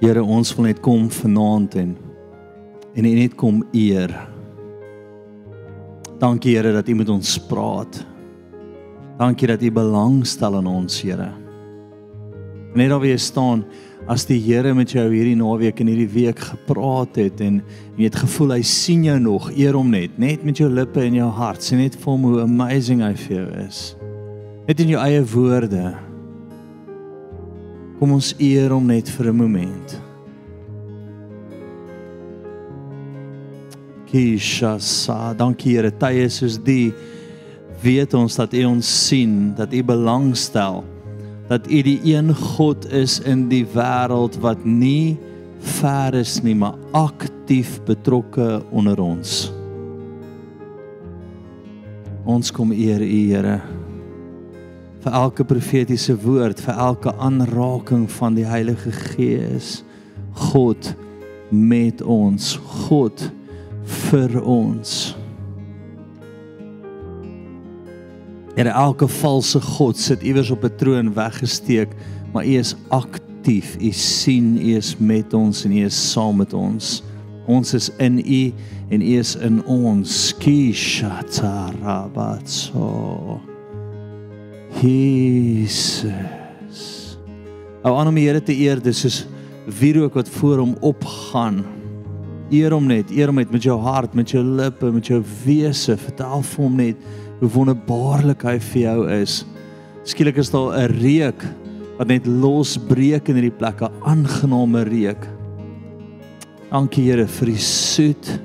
Here ons wil net kom vanaand en en net kom eer. Dankie Here dat U met ons praat. Dankie dat U belangstel in ons, Here. Net daar wie staan as die Here met jou hierdie naweek en hierdie week gepraat het en jy het gevoel hy sien jou nog, eer hom net, net met jou lippe en jou hart, sien net vir hom hoe amazing hy vir jou is. Net in jou eie woorde. Kom ons eer hom net vir 'n oomblik. Kisha sa, dankie Here, tye soos die weet ons dat U ons sien, dat U belangstel dat U die een God is in die wêreld wat nie ver is nie, maar aktief betrokke onder ons. Ons kom eer U, Here, vir elke profetiese woord, vir elke aanraking van die Heilige Gees. God met ons, God vir ons. Here elke valse god sit iewers op 'n troon weggesteek, maar U is aktief. U sien U is met ons en U is saam met ons. Ons is in U en U is in ons. Kishatarabatso. Jesus. Ou aan om die Here te eer, dis soos wierook wat voor hom opgaan. Eer hom net, eer hom net met jou hart, met jou lippe, met jou wese. Vertel vir hom net hoe wonderbaarlik hy vir jou is. Skielik is daar 'n reuk wat net losbreek in hierdie plek, 'n aangename reuk. Dankie Here vir die soet,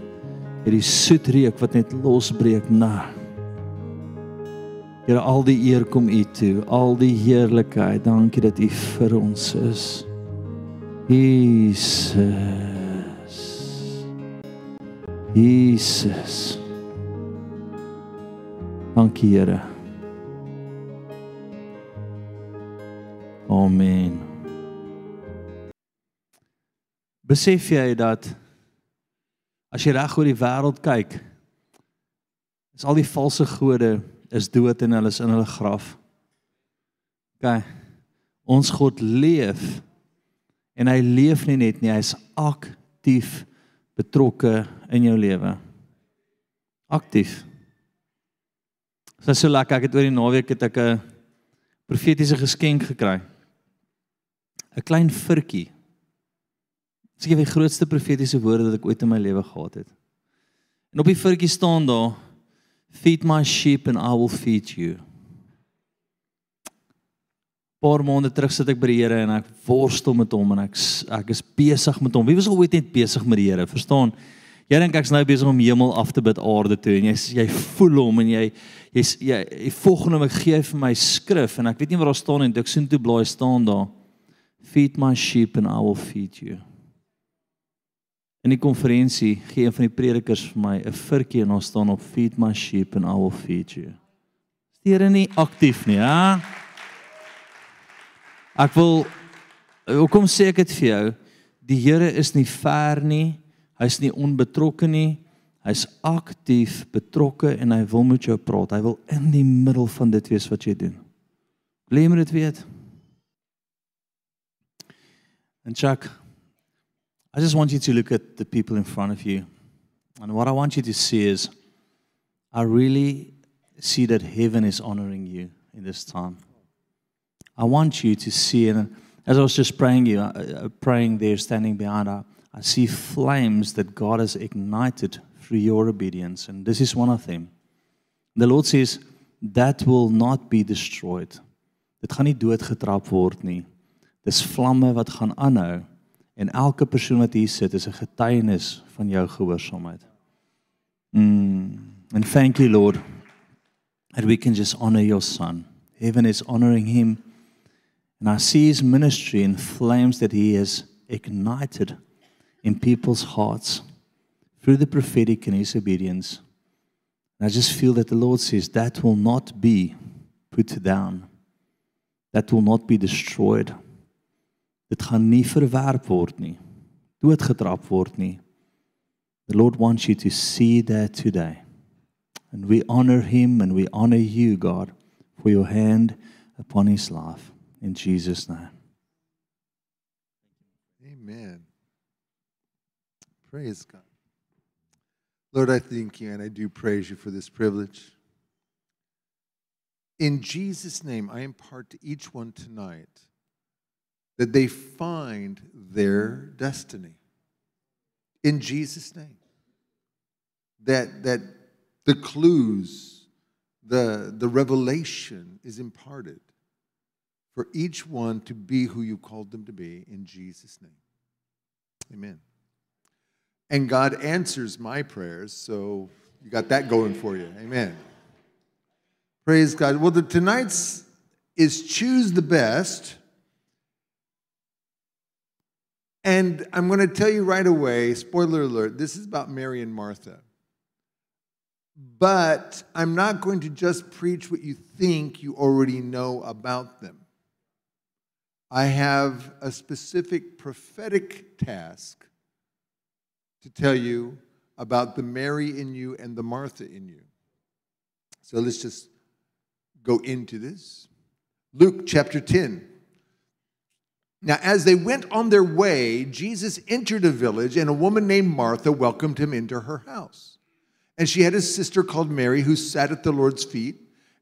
hierdie soet reuk wat net losbreek na. Here al die eer kom U toe, al die heerlikheid. Dankie dat U vir ons is. Jesus. Jesus. Dankie Here. Amen. Besef jy dat as jy reg oor die wêreld kyk, is al die valse gode is dood en hulle is in hulle graf. OK. Ons God leef en hy leef nie net nie, hy's aktief betrokke in jou lewe. Aktief. Dit was so lekker. Ek het oor die naweek het ek 'n profetiese geskenk gekry. 'n Klein virkie. Dit is die grootste profetiese woorde wat ek ooit in my lewe gehad het. En op die virkie staan daar: Feed my sheep and I will feed you. Paar maande terug sit ek by die Here en ek worstel met hom en ek ek is besig met hom. Wie was al ooit net besig met die Here? Verstaan? Jy dink ek's nou besig om hemel af te bid aarde toe en jy jy voel hom en jy jy's jy, jy volgende ek gee vir my skrif en ek weet nie waar daar staan en ek sien toe blaai staan daar feed my sheep and I will feed you. In die konferensie gee een van die predikers vir my 'n virkie en daar staan op feed my sheep and I will feed you. Is dit nie aktief nie, hè? Ek wil hoekom sê ek dit vir jou? Die Here is nie ver nie. Hy's nie onbetrokke nie. Hy's aktief betrokke en hy wil met jou praat. Hy wil in die middel van dit wees wat jy doen. Wil jy dit weet? And Chuck, I just want you to look at the people in front of you. And what I want you to see is I really see that heaven is honoring you in this time. I want you to see and as I was just praying you uh, uh praying there standing behind her I see flames that God has ignited through your obedience, and this is one of them. The Lord says that will not be destroyed. Dit gaan nie doodgetrap word nie. Dis vlamme wat gaan aanhou en elke persoon wat hier sit is 'n getuienis van jou gehoorsaamheid. Mm. And thank you Lord that we can just honor your son. Heaven is honoring him and I see his ministry in flames that he has ignited in people's hearts through the prophetic and his obedience. And I just feel that the Lord says that will not be put down. That will not be destroyed. Dit gaan nie verwerp word nie. Doodgetrap word nie. The Lord wants you to see that today. And we honor him and we honor you, God, for your hand upon his life. In Jesus' name. Amen. Praise God. Lord, I thank you and I do praise you for this privilege. In Jesus' name, I impart to each one tonight that they find their destiny. In Jesus' name. That, that the clues, the, the revelation is imparted for each one to be who you called them to be in Jesus' name. Amen. And God answers my prayers, so you got that going for you. Amen. Praise God. Well, the tonight's is choose the best. And I'm going to tell you right away, spoiler alert, this is about Mary and Martha. But I'm not going to just preach what you think you already know about them. I have a specific prophetic task to tell you about the Mary in you and the Martha in you. So let's just go into this. Luke chapter 10. Now, as they went on their way, Jesus entered a village, and a woman named Martha welcomed him into her house. And she had a sister called Mary who sat at the Lord's feet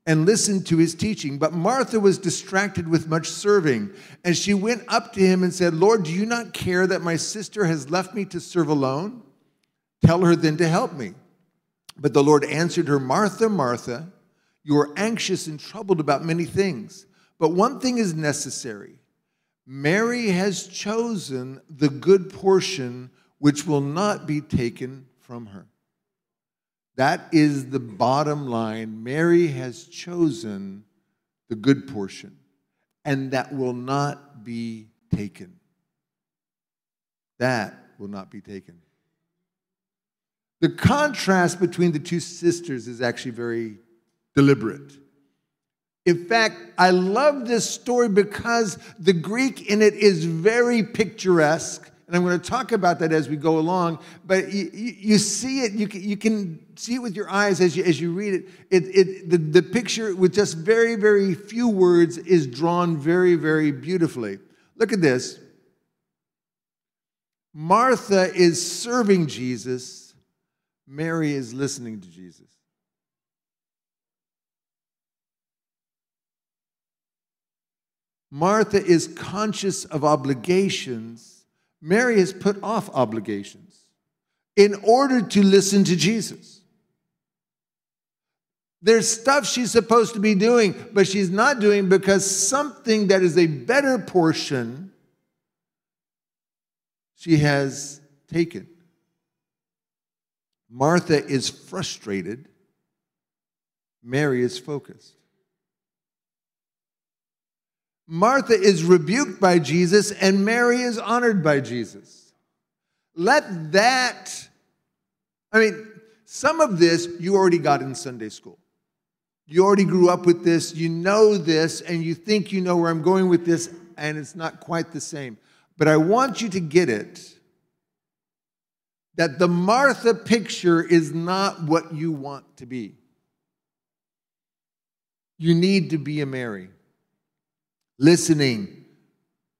and listened to his teaching. But Martha was distracted with much serving. And she went up to him and said, Lord, do you not care that my sister has left me to serve alone? Tell her then to help me. But the Lord answered her, Martha, Martha, you are anxious and troubled about many things. But one thing is necessary. Mary has chosen the good portion which will not be taken from her. That is the bottom line. Mary has chosen the good portion, and that will not be taken. That will not be taken. The contrast between the two sisters is actually very deliberate. In fact, I love this story because the Greek in it is very picturesque and I'm going to talk about that as we go along. But you, you see it, you can, you can see it with your eyes as you, as you read it. it, it the, the picture, with just very, very few words, is drawn very, very beautifully. Look at this Martha is serving Jesus, Mary is listening to Jesus. Martha is conscious of obligations Mary has put off obligations in order to listen to Jesus. There's stuff she's supposed to be doing, but she's not doing because something that is a better portion she has taken. Martha is frustrated, Mary is focused. Martha is rebuked by Jesus and Mary is honored by Jesus. Let that, I mean, some of this you already got in Sunday school. You already grew up with this, you know this, and you think you know where I'm going with this, and it's not quite the same. But I want you to get it that the Martha picture is not what you want to be. You need to be a Mary listening.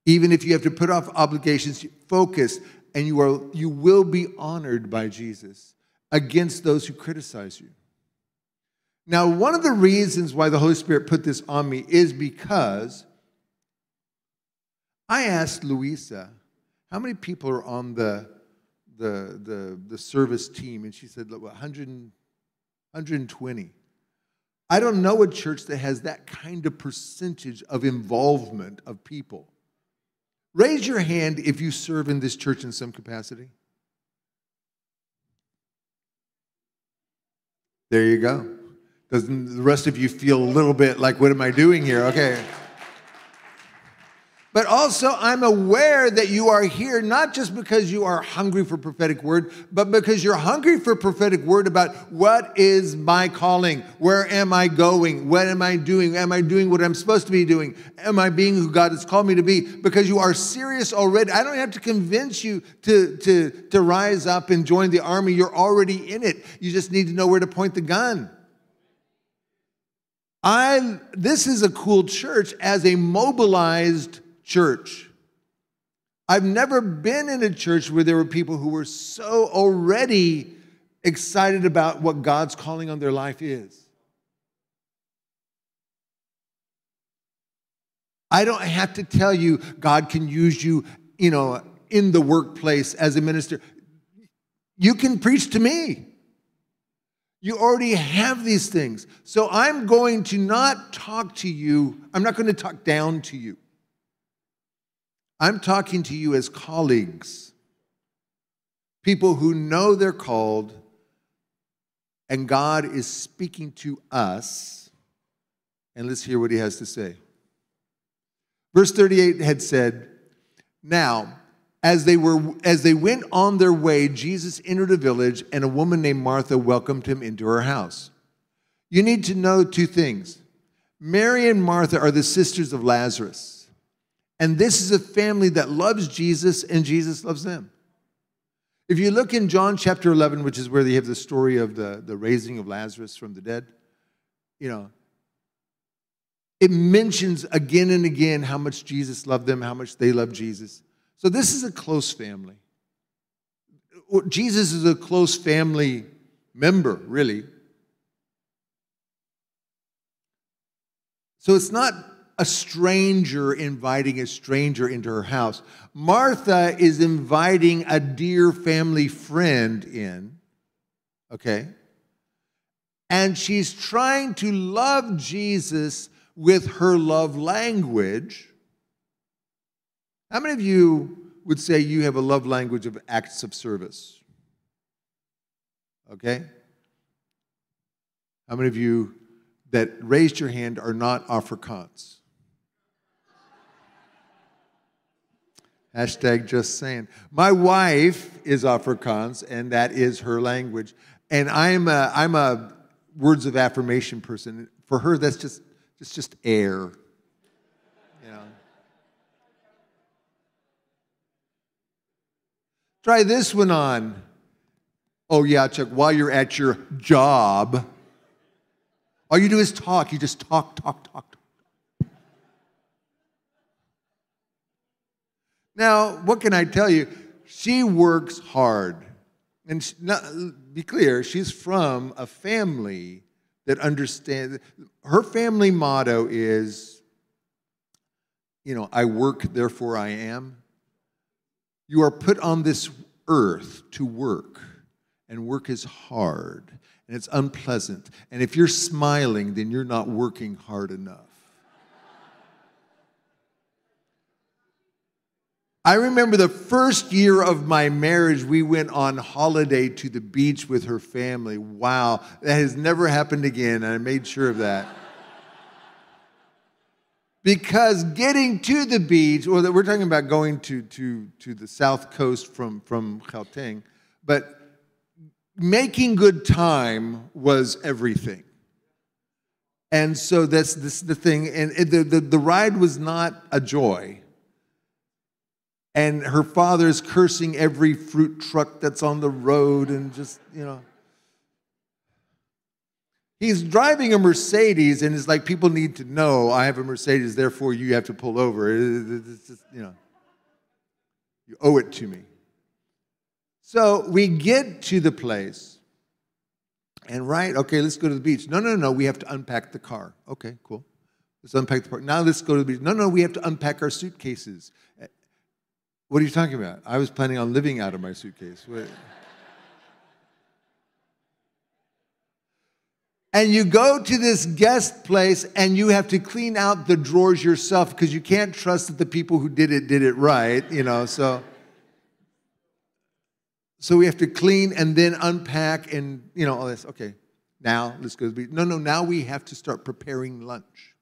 Even if you have to put off obligations, focus, and you, are, you will be honored by Jesus against those who criticize you. Now, one of the reasons why the Holy Spirit put this on me is because I asked Louisa, how many people are on the, the, the, the service team? And she said, 100, 120. I don't know a church that has that kind of percentage of involvement of people. Raise your hand if you serve in this church in some capacity. There you go. Doesn't the rest of you feel a little bit like, what am I doing here? Okay. But also, I'm aware that you are here not just because you are hungry for prophetic word, but because you're hungry for prophetic word about what is my calling? Where am I going? What am I doing? Am I doing what I'm supposed to be doing? Am I being who God has called me to be? Because you are serious already. I don't have to convince you to, to, to rise up and join the army. You're already in it. You just need to know where to point the gun. I, this is a cool church as a mobilized church. I've never been in a church where there were people who were so already excited about what God's calling on their life is. I don't have to tell you God can use you, you know, in the workplace as a minister. You can preach to me. You already have these things. So I'm going to not talk to you, I'm not going to talk down to you. I'm talking to you as colleagues, people who know they're called, and God is speaking to us. And let's hear what he has to say. Verse 38 had said, Now, as they, were, as they went on their way, Jesus entered a village, and a woman named Martha welcomed him into her house. You need to know two things Mary and Martha are the sisters of Lazarus. And this is a family that loves Jesus, and Jesus loves them. If you look in John chapter 11, which is where they have the story of the, the raising of Lazarus from the dead, you know, it mentions again and again how much Jesus loved them, how much they loved Jesus. So this is a close family. Jesus is a close family member, really. So it's not a stranger inviting a stranger into her house. Martha is inviting a dear family friend in, okay? And she's trying to love Jesus with her love language how many of you would say you have a love language of acts of service? Okay? How many of you that raised your hand are not Afrikaans? Hashtag just saying. My wife is Afrikaans, and that is her language. And I'm a, I'm a words of affirmation person. For her, that's just, it's just air. Try this one on. Oh, yeah, Chuck, while you're at your job, all you do is talk. You just talk, talk, talk. Now, what can I tell you? She works hard. And not, be clear, she's from a family that understands. Her family motto is, you know, I work, therefore I am. You are put on this earth to work, and work is hard, and it's unpleasant. And if you're smiling, then you're not working hard enough. I remember the first year of my marriage, we went on holiday to the beach with her family. Wow, that has never happened again, I made sure of that because getting to the beach, or we're talking about going to, to, to the south coast from, from Gauteng, but making good time was everything. And so that's this the thing. And the, the, the ride was not a joy. And her father is cursing every fruit truck that's on the road and just, you know. He's driving a Mercedes, and it's like people need to know I have a Mercedes, therefore you have to pull over. It's just, you know, you owe it to me. So we get to the place, and right, okay, let's go to the beach. No, no, no, we have to unpack the car. Okay, cool. Let's unpack the car. Now let's go to the beach. No, no, we have to unpack our suitcases. What are you talking about? I was planning on living out of my suitcase. And you go to this guest place and you have to clean out the drawers yourself because you can't trust that the people who did it did it right, you know. So so we have to clean and then unpack and you know all this. Okay, now let's go. No, no. Now we have to start preparing lunch.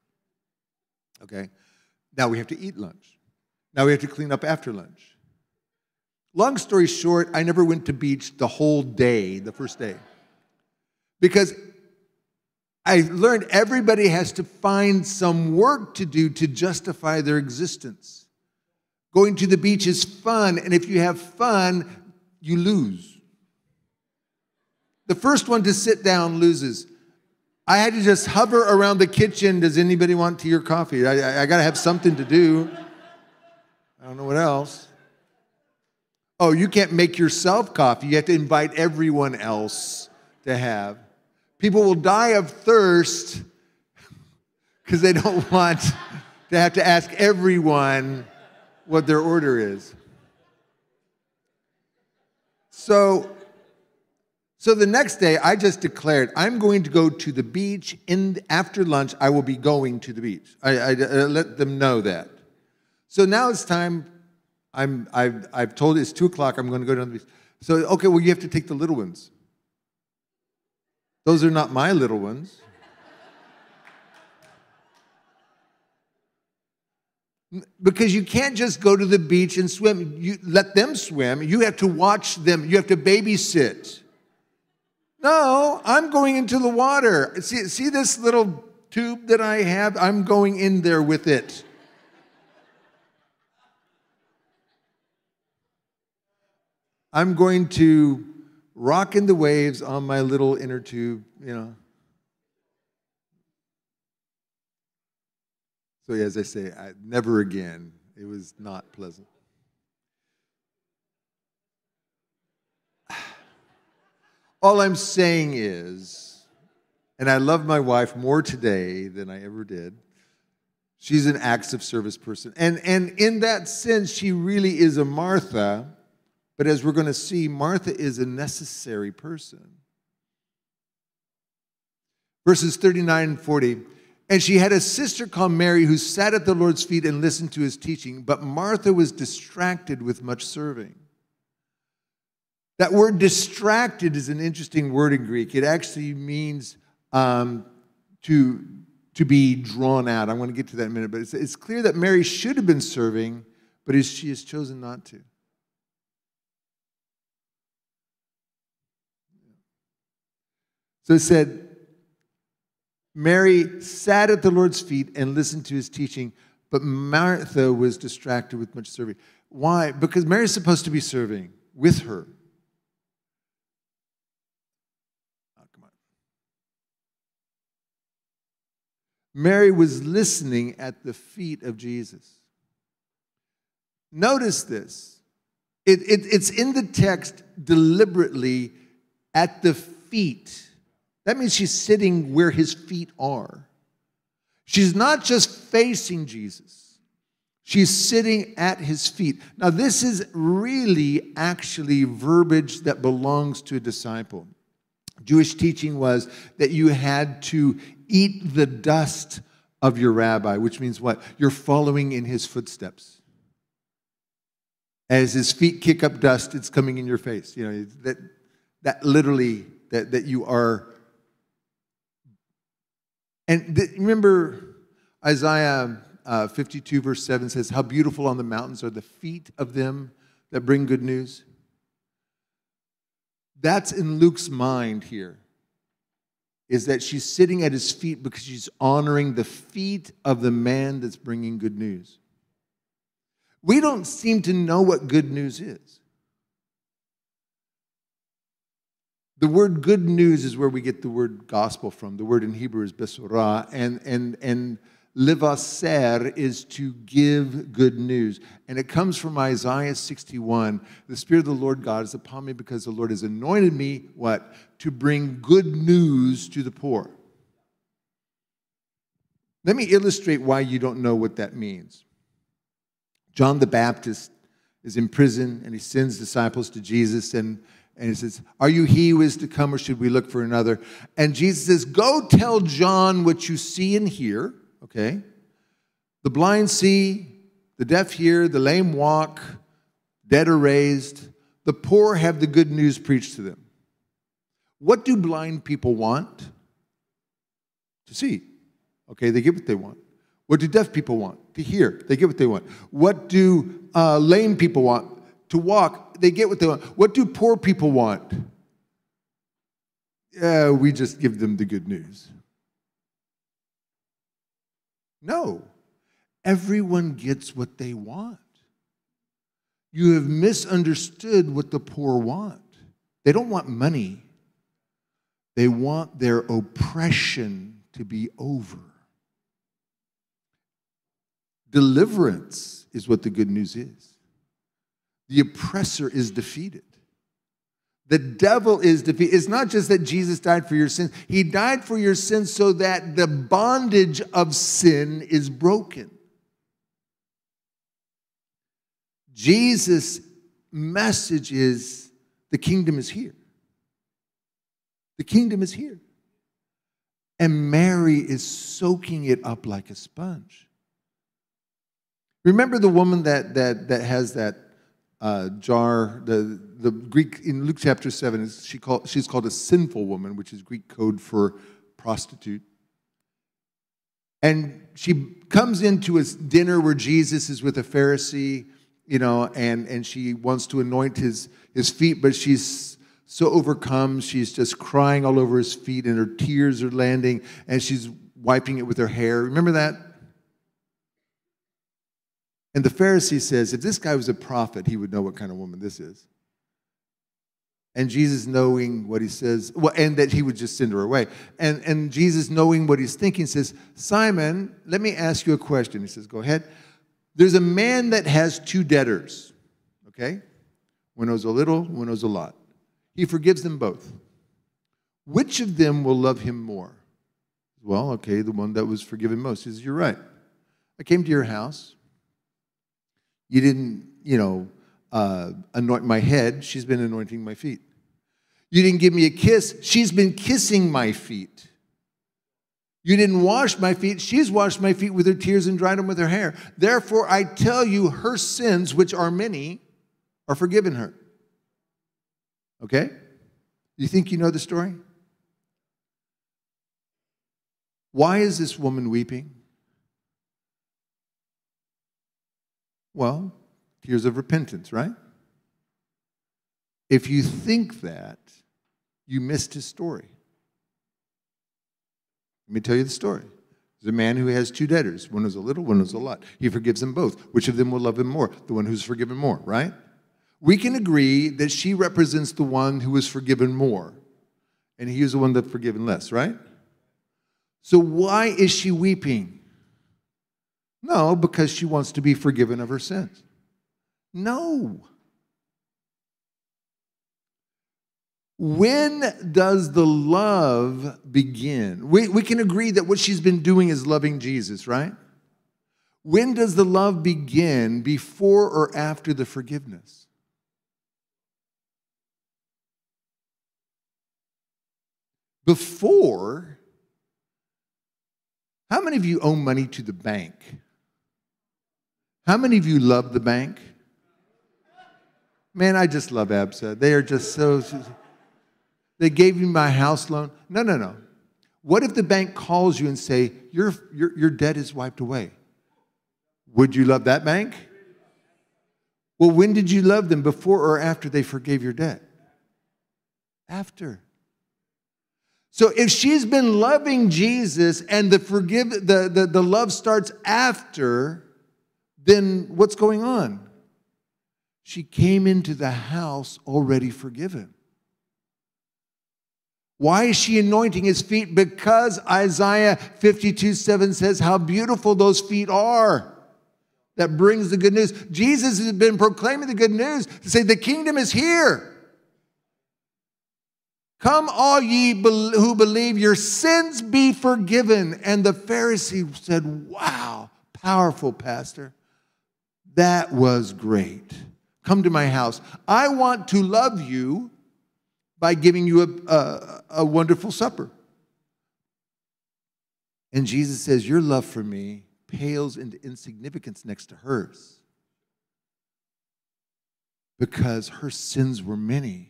Okay, now we have to eat lunch. Now we have to clean up after lunch. Long story short, I never went to beach the whole day, the first day, because I learned everybody has to find some work to do to justify their existence. Going to the beach is fun, and if you have fun, you lose. The first one to sit down loses. I had to just hover around the kitchen. Does anybody want tea or coffee? I, I, I got to have something to do. I don't know what else. Oh, you can't make yourself coffee. You have to invite everyone else to have. People will die of thirst because they don't want to have to ask everyone what their order is. So, so the next day, I just declared I'm going to go to the beach. In after lunch, I will be going to the beach. I, I, I let them know that. So now it's time. I'm, I've, I've told it's two o'clock. I'm going to go down the beach. So okay, well you have to take the little ones. Those are not my little ones. Because you can't just go to the beach and swim. You let them swim. You have to watch them. You have to babysit. No, I'm going into the water. See, see this little tube that I have? I'm going in there with it. I'm going to rock in the waves on my little inner tube, you know. So, as I say, I, never again. It was not pleasant. All I'm saying is, and I love my wife more today than I ever did. She's an acts of service person. And, and in that sense, she really is a Martha. But as we're going to see, Martha is a necessary person. Verses 39 and 40 and she had a sister called Mary who sat at the Lord's feet and listened to his teaching, but Martha was distracted with much serving. That word distracted is an interesting word in Greek. It actually means um, to, to be drawn out. I'm going to get to that in a minute, but it's, it's clear that Mary should have been serving, but she has chosen not to. So it said, Mary sat at the Lord's feet and listened to his teaching, but Martha was distracted with much serving. Why? Because Mary's supposed to be serving with her. Oh, come on. Mary was listening at the feet of Jesus. Notice this. It, it, it's in the text deliberately at the feet that means she's sitting where his feet are. She's not just facing Jesus, she's sitting at his feet. Now, this is really actually verbiage that belongs to a disciple. Jewish teaching was that you had to eat the dust of your rabbi, which means what? You're following in his footsteps. As his feet kick up dust, it's coming in your face. You know, that, that literally, that, that you are and th- remember Isaiah uh, 52, verse 7 says, How beautiful on the mountains are the feet of them that bring good news. That's in Luke's mind here, is that she's sitting at his feet because she's honoring the feet of the man that's bringing good news. We don't seem to know what good news is. The word good news is where we get the word gospel from. The word in Hebrew is besorah, and, and, and livaser is to give good news. And it comes from Isaiah 61. The Spirit of the Lord God is upon me because the Lord has anointed me, what? To bring good news to the poor. Let me illustrate why you don't know what that means. John the Baptist is in prison and he sends disciples to Jesus and and he says, Are you he who is to come, or should we look for another? And Jesus says, Go tell John what you see and hear, okay? The blind see, the deaf hear, the lame walk, dead are raised, the poor have the good news preached to them. What do blind people want? To see. Okay, they get what they want. What do deaf people want? To hear. They get what they want. What do uh, lame people want? To walk they get what they want. What do poor people want? Yeah, we just give them the good news. No, everyone gets what they want. You have misunderstood what the poor want. They don't want money, they want their oppression to be over. Deliverance is what the good news is. The oppressor is defeated. The devil is defeated. It's not just that Jesus died for your sins, He died for your sins so that the bondage of sin is broken. Jesus' message is the kingdom is here. The kingdom is here. And Mary is soaking it up like a sponge. Remember the woman that, that, that has that uh, jar, the, the Greek, in Luke chapter 7, she call, she's called a sinful woman, which is Greek code for prostitute. And she comes into a dinner where Jesus is with a Pharisee, you know, and, and she wants to anoint his, his feet, but she's so overcome. She's just crying all over his feet, and her tears are landing, and she's wiping it with her hair. Remember that? And the Pharisee says, if this guy was a prophet, he would know what kind of woman this is. And Jesus knowing what he says, well, and that he would just send her away. And, and Jesus knowing what he's thinking says, Simon, let me ask you a question. He says, Go ahead. There's a man that has two debtors, okay? One owes a little, one owes a lot. He forgives them both. Which of them will love him more? Well, okay, the one that was forgiven most. He says, You're right. I came to your house. You didn't, you know, uh, anoint my head. She's been anointing my feet. You didn't give me a kiss. She's been kissing my feet. You didn't wash my feet. She's washed my feet with her tears and dried them with her hair. Therefore, I tell you, her sins, which are many, are forgiven her. Okay? You think you know the story? Why is this woman weeping? Well, tears of repentance, right? If you think that, you missed his story. Let me tell you the story. There's a man who has two debtors. One is a little, one is a lot. He forgives them both. Which of them will love him more? The one who's forgiven more, right? We can agree that she represents the one who was forgiven more, and he is the one that's forgiven less, right? So why is she weeping? No, because she wants to be forgiven of her sins. No. When does the love begin? We, we can agree that what she's been doing is loving Jesus, right? When does the love begin, before or after the forgiveness? Before, how many of you owe money to the bank? How many of you love the bank? Man, I just love ABSA. They are just so. They gave me my house loan. No, no, no. What if the bank calls you and say your, your, your debt is wiped away? Would you love that bank? Well, when did you love them? Before or after they forgave your debt? After. So if she's been loving Jesus and the forgive the, the, the love starts after, then what's going on? She came into the house already forgiven. Why is she anointing his feet? Because Isaiah 52 7 says, How beautiful those feet are. That brings the good news. Jesus has been proclaiming the good news to say, The kingdom is here. Come, all ye who believe, your sins be forgiven. And the Pharisee said, Wow, powerful, Pastor. That was great. Come to my house. I want to love you by giving you a, a, a wonderful supper. And Jesus says, Your love for me pales into insignificance next to hers because her sins were many.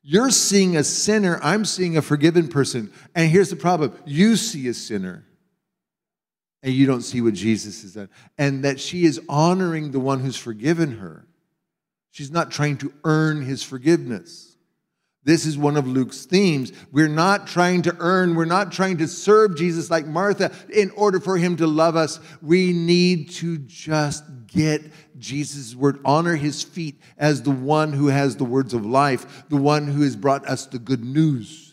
You're seeing a sinner, I'm seeing a forgiven person. And here's the problem you see a sinner and you don't see what Jesus has done. And that she is honoring the one who's forgiven her. She's not trying to earn his forgiveness. This is one of Luke's themes. We're not trying to earn, we're not trying to serve Jesus like Martha in order for him to love us. We need to just get Jesus' word, honor his feet as the one who has the words of life, the one who has brought us the good news.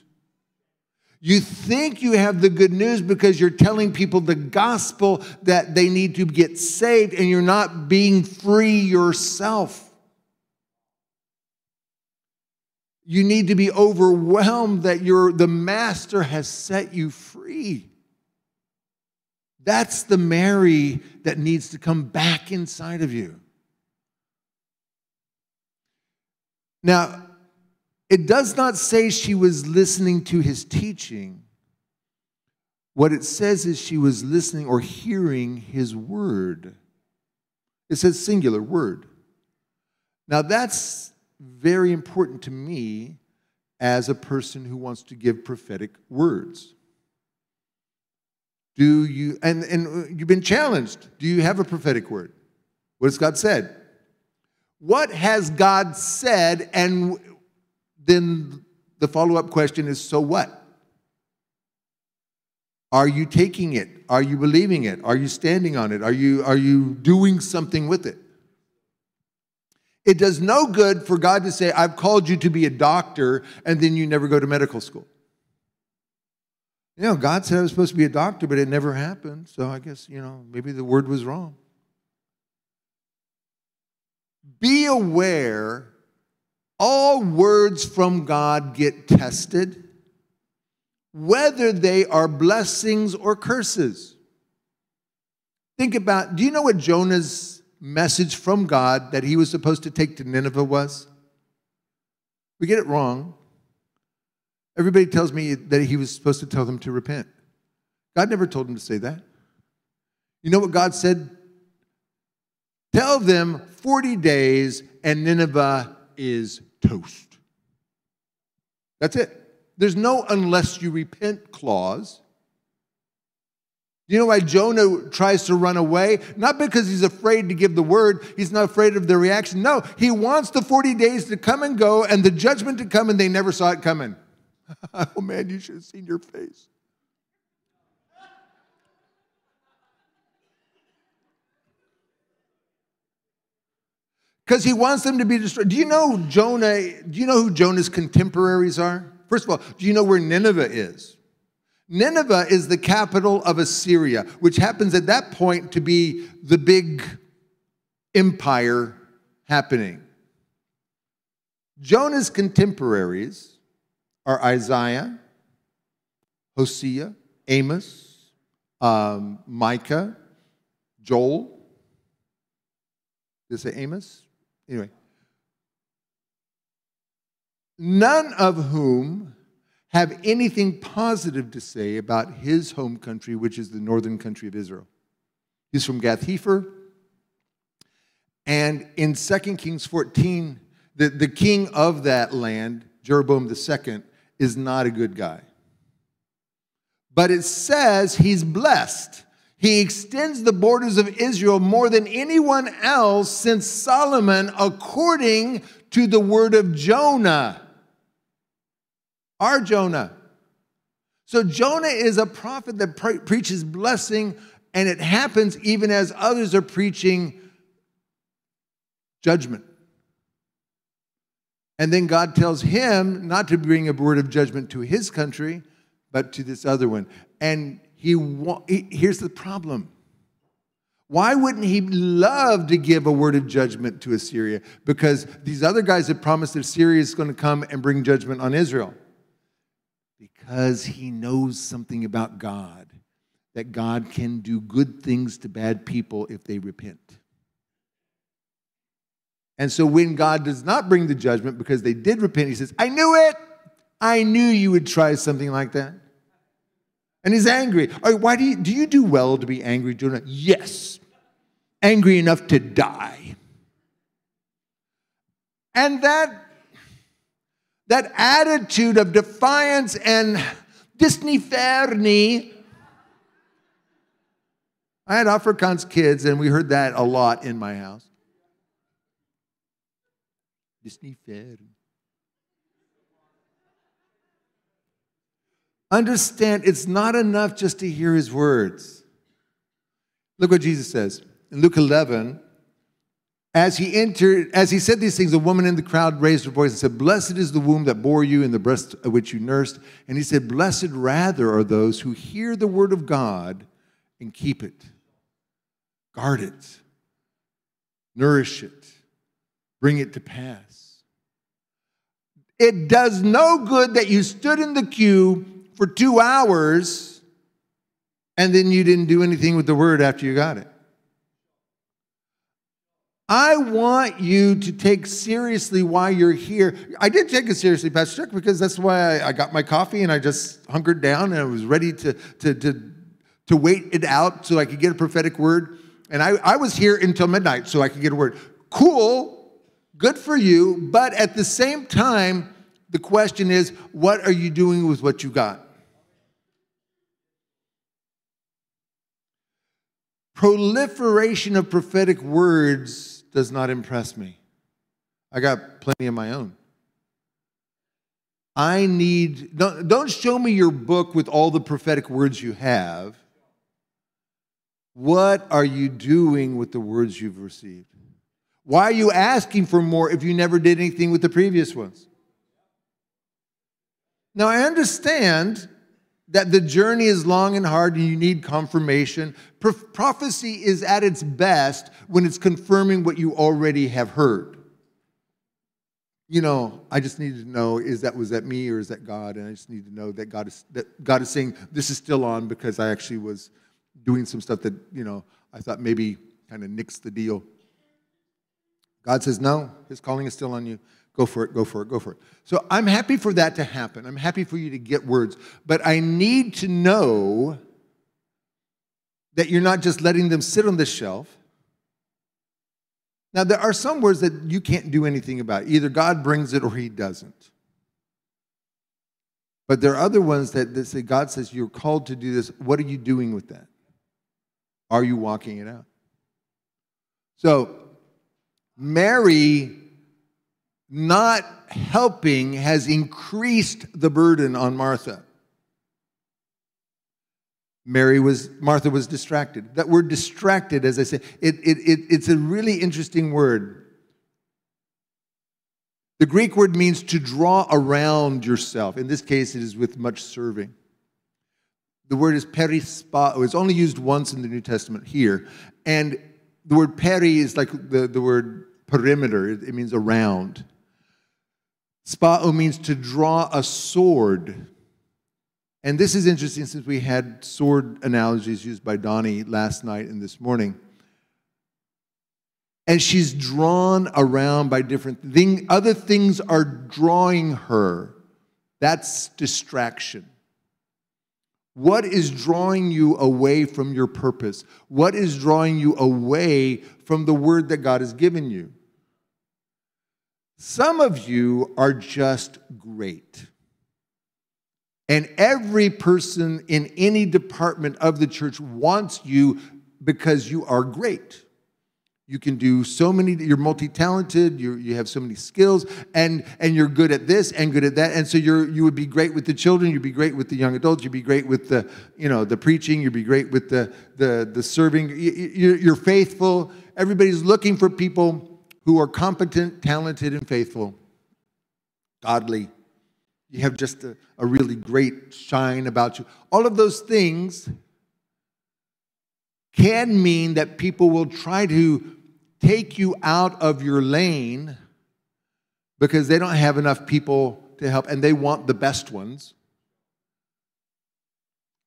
You think you have the good news because you're telling people the gospel that they need to get saved and you're not being free yourself. You need to be overwhelmed that you the master has set you free. That's the Mary that needs to come back inside of you. Now, it does not say she was listening to his teaching. What it says is she was listening or hearing his word. It says singular word. Now, that's very important to me as a person who wants to give prophetic words. Do you, and, and you've been challenged. Do you have a prophetic word? What has God said? What has God said? And then the follow up question is so what? Are you taking it? Are you believing it? Are you standing on it? Are you, are you doing something with it? It does no good for God to say, I've called you to be a doctor, and then you never go to medical school. You know, God said I was supposed to be a doctor, but it never happened. So I guess, you know, maybe the word was wrong. Be aware all words from God get tested, whether they are blessings or curses. Think about do you know what Jonah's message from God that he was supposed to take to Nineveh was? We get it wrong. Everybody tells me that he was supposed to tell them to repent. God never told him to say that. You know what God said? Tell them 40 days and Nineveh is toast. That's it. There's no unless you repent clause. You know why Jonah tries to run away? Not because he's afraid to give the word, he's not afraid of the reaction. No, he wants the 40 days to come and go and the judgment to come, and they never saw it coming. oh man, you should have seen your face. Because he wants them to be destroyed. Do you know Jonah? Do you know who Jonah's contemporaries are? First of all, do you know where Nineveh is? Nineveh is the capital of Assyria, which happens at that point to be the big empire happening. Jonah's contemporaries are Isaiah, Hosea, Amos, um, Micah, Joel. Did it say Amos? Anyway. None of whom have anything positive to say about his home country, which is the northern country of Israel. He's from Gath Hepher. And in 2 Kings 14, the, the king of that land, Jeroboam II, is not a good guy. But it says he's blessed. He extends the borders of Israel more than anyone else since Solomon, according to the word of Jonah. Our Jonah. So Jonah is a prophet that pre- preaches blessing, and it happens even as others are preaching judgment. And then God tells him not to bring a word of judgment to his country, but to this other one. And he, he here's the problem. Why wouldn't he love to give a word of judgment to Assyria? Because these other guys had promised that Assyria is going to come and bring judgment on Israel. Because he knows something about God, that God can do good things to bad people if they repent. And so when God does not bring the judgment because they did repent, he says, I knew it. I knew you would try something like that. And he's angry. why do you do you do well to be angry, Jonah? Yes. Angry enough to die. And that that attitude of defiance and Disney Fernie. I had Afrikaans kids, and we heard that a lot in my house. Disney Understand, it's not enough just to hear his words. Look what Jesus says in Luke 11. As he entered, as he said these things, a woman in the crowd raised her voice and said, Blessed is the womb that bore you and the breast of which you nursed. And he said, Blessed rather are those who hear the word of God and keep it, guard it, nourish it, bring it to pass. It does no good that you stood in the queue for two hours and then you didn't do anything with the word after you got it. I want you to take seriously why you're here. I did take it seriously, Pastor Chuck, because that's why I, I, got my coffee and I just hunkered down and I was ready to, to, to, to wait it out so I could get a prophetic word. And I, I was here until midnight so I could get a word. Cool, good for you, but at the same time, the question is what are you doing with what you got? Proliferation of prophetic words does not impress me. I got plenty of my own. I need, don't, don't show me your book with all the prophetic words you have. What are you doing with the words you've received? Why are you asking for more if you never did anything with the previous ones? Now, I understand that the journey is long and hard and you need confirmation. Pro- prophecy is at its best when it's confirming what you already have heard. You know, I just need to know is that was that me or is that God? And I just need to know that God is that God is saying this is still on because I actually was doing some stuff that, you know, I thought maybe kind of nixed the deal. God says, no, his calling is still on you. Go for it, go for it, go for it. So I'm happy for that to happen. I'm happy for you to get words. But I need to know that you're not just letting them sit on the shelf. Now, there are some words that you can't do anything about. Either God brings it or he doesn't. But there are other ones that, that say, God says, You're called to do this. What are you doing with that? Are you walking it out? So, Mary not helping has increased the burden on Martha. Mary was, Martha was distracted. That word distracted, as I said, it, it, it, it's a really interesting word. The Greek word means to draw around yourself. In this case, it is with much serving. The word is perispao. It's only used once in the New Testament here. And the word peri is like the, the word perimeter, it, it means around. Spao means to draw a sword. And this is interesting since we had sword analogies used by Donnie last night and this morning. And she's drawn around by different things. Other things are drawing her. That's distraction. What is drawing you away from your purpose? What is drawing you away from the word that God has given you? Some of you are just great. And every person in any department of the church wants you because you are great. You can do so many, you're multi talented, you have so many skills, and, and you're good at this and good at that. And so you're, you would be great with the children, you'd be great with the young adults, you'd be great with the, you know, the preaching, you'd be great with the, the, the serving. You're faithful. Everybody's looking for people who are competent, talented, and faithful, godly. You have just a, a really great shine about you. All of those things can mean that people will try to take you out of your lane because they don't have enough people to help and they want the best ones.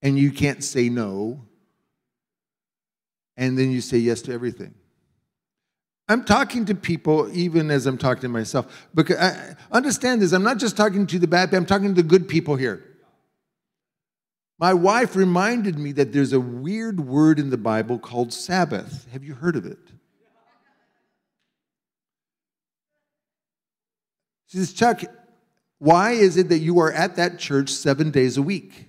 And you can't say no. And then you say yes to everything. I'm talking to people even as I'm talking to myself. Because I understand this, I'm not just talking to the bad people, I'm talking to the good people here. My wife reminded me that there's a weird word in the Bible called Sabbath. Have you heard of it? She says, Chuck, why is it that you are at that church seven days a week?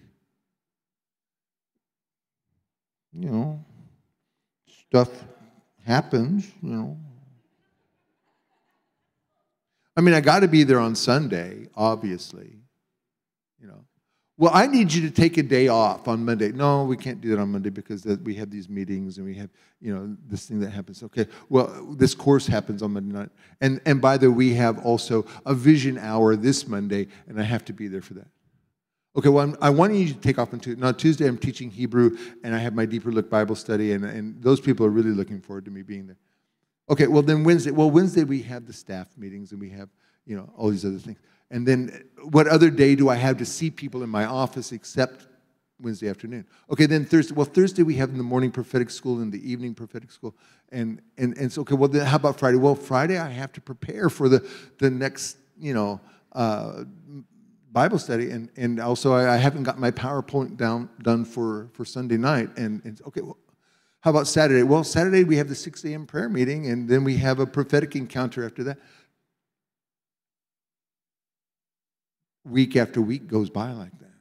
You know, stuff happens, you know. I mean, I got to be there on Sunday, obviously. You know, well, I need you to take a day off on Monday. No, we can't do that on Monday because we have these meetings and we have, you know, this thing that happens. Okay, well, this course happens on Monday night, and and by the way, we have also a vision hour this Monday, and I have to be there for that. Okay, well, I'm, i want you to take off on Tuesday. Now, Tuesday I'm teaching Hebrew, and I have my Deeper Look Bible study, and, and those people are really looking forward to me being there. Okay, well, then Wednesday. Well, Wednesday we have the staff meetings, and we have, you know, all these other things. And then what other day do I have to see people in my office except Wednesday afternoon? Okay, then Thursday. Well, Thursday we have in the morning prophetic school and the evening prophetic school. And, and, and so, okay, well, then how about Friday? Well, Friday I have to prepare for the, the next, you know, uh, Bible study. And, and also I, I haven't got my PowerPoint down, done for, for Sunday night. And, and okay, well, how about Saturday? Well, Saturday we have the 6 a.m. prayer meeting, and then we have a prophetic encounter after that. Week after week goes by like that.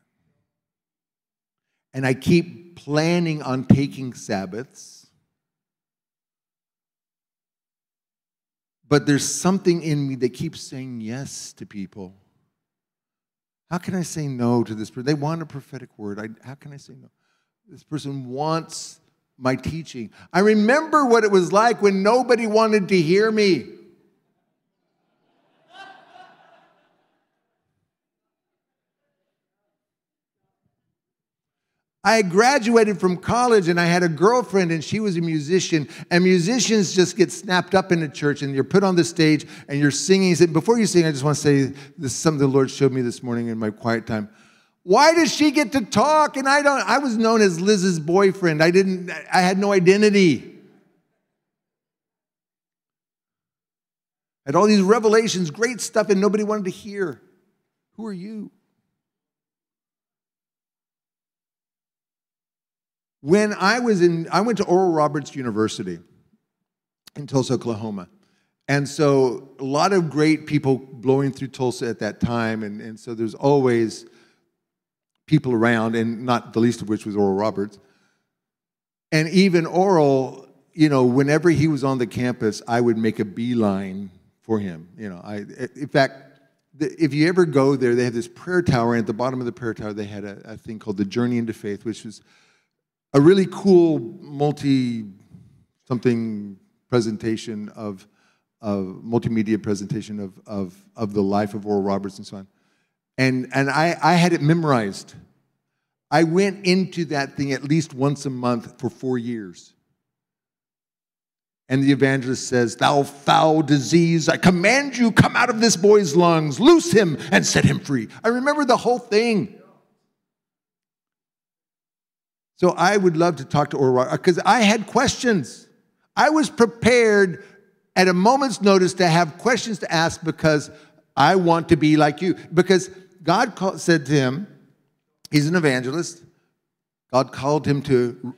And I keep planning on taking Sabbaths. But there's something in me that keeps saying yes to people. How can I say no to this person? They want a prophetic word. I, how can I say no? This person wants my teaching. I remember what it was like when nobody wanted to hear me. I graduated from college and I had a girlfriend and she was a musician. And musicians just get snapped up in the church and you're put on the stage and you're singing. Before you sing, I just want to say this is something the Lord showed me this morning in my quiet time. Why does she get to talk and I don't? I was known as Liz's boyfriend. I didn't, I had no identity. I had all these revelations, great stuff, and nobody wanted to hear. Who are you? When I was in, I went to Oral Roberts University in Tulsa, Oklahoma. And so a lot of great people blowing through Tulsa at that time. And, and so there's always people around, and not the least of which was Oral Roberts. And even Oral, you know, whenever he was on the campus, I would make a beeline for him. You know, I, in fact, if you ever go there, they have this prayer tower, and at the bottom of the prayer tower, they had a, a thing called the Journey into Faith, which was a really cool multi something presentation of, of multimedia presentation of, of, of the life of Oral Roberts and so on. And, and I, I had it memorized. I went into that thing at least once a month for four years. And the evangelist says, Thou foul disease, I command you, come out of this boy's lungs, loose him and set him free. I remember the whole thing. So I would love to talk to Oral because I had questions. I was prepared at a moment's notice to have questions to ask because I want to be like you. Because God called, said to him, He's an evangelist. God called him to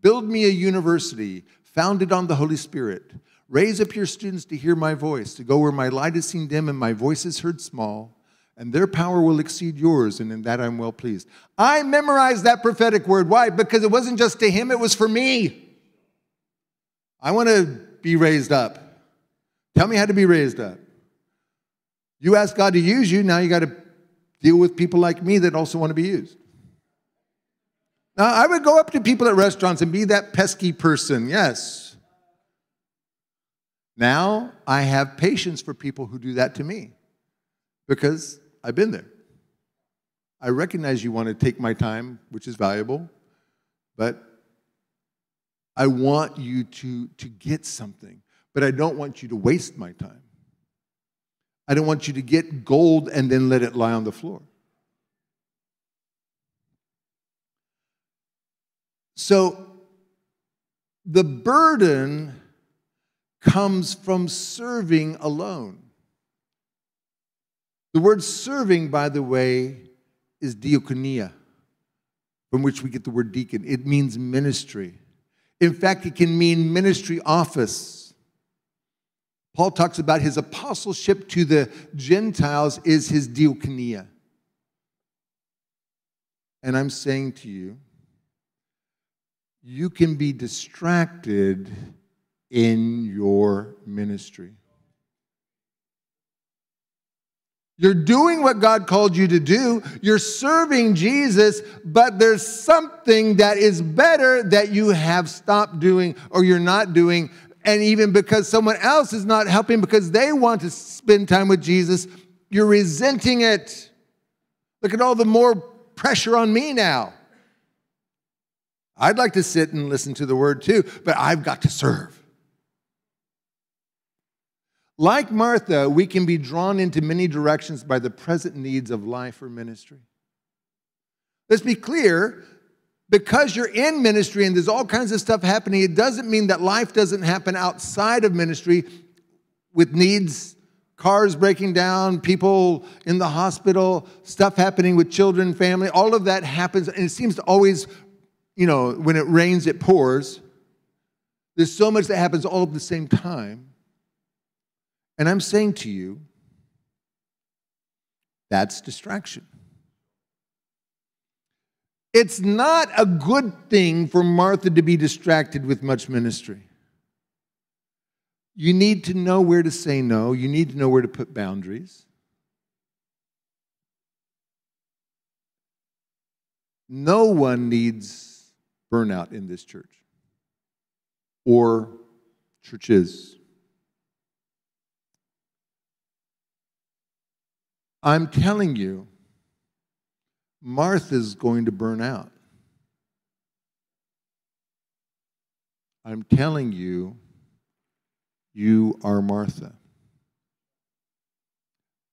build me a university founded on the Holy Spirit. Raise up your students to hear my voice, to go where my light is seen dim and my voice is heard small and their power will exceed yours, and in that I'm well pleased. I memorized that prophetic word. Why? Because it wasn't just to him, it was for me. I want to be raised up. Tell me how to be raised up. You ask God to use you, now you got to deal with people like me that also want to be used. Now, I would go up to people at restaurants and be that pesky person, yes. Now I have patience for people who do that to me because I've been there. I recognize you want to take my time, which is valuable, but I want you to, to get something, but I don't want you to waste my time. I don't want you to get gold and then let it lie on the floor. So the burden comes from serving alone. The word serving, by the way, is diakonia, from which we get the word deacon. It means ministry. In fact, it can mean ministry office. Paul talks about his apostleship to the Gentiles is his diakonia. And I'm saying to you, you can be distracted in your ministry. You're doing what God called you to do. You're serving Jesus, but there's something that is better that you have stopped doing or you're not doing. And even because someone else is not helping because they want to spend time with Jesus, you're resenting it. Look at all the more pressure on me now. I'd like to sit and listen to the word too, but I've got to serve. Like Martha, we can be drawn into many directions by the present needs of life or ministry. Let's be clear because you're in ministry and there's all kinds of stuff happening, it doesn't mean that life doesn't happen outside of ministry with needs, cars breaking down, people in the hospital, stuff happening with children, family. All of that happens, and it seems to always, you know, when it rains, it pours. There's so much that happens all at the same time. And I'm saying to you, that's distraction. It's not a good thing for Martha to be distracted with much ministry. You need to know where to say no, you need to know where to put boundaries. No one needs burnout in this church or churches. I'm telling you, Martha's going to burn out. I'm telling you, you are Martha.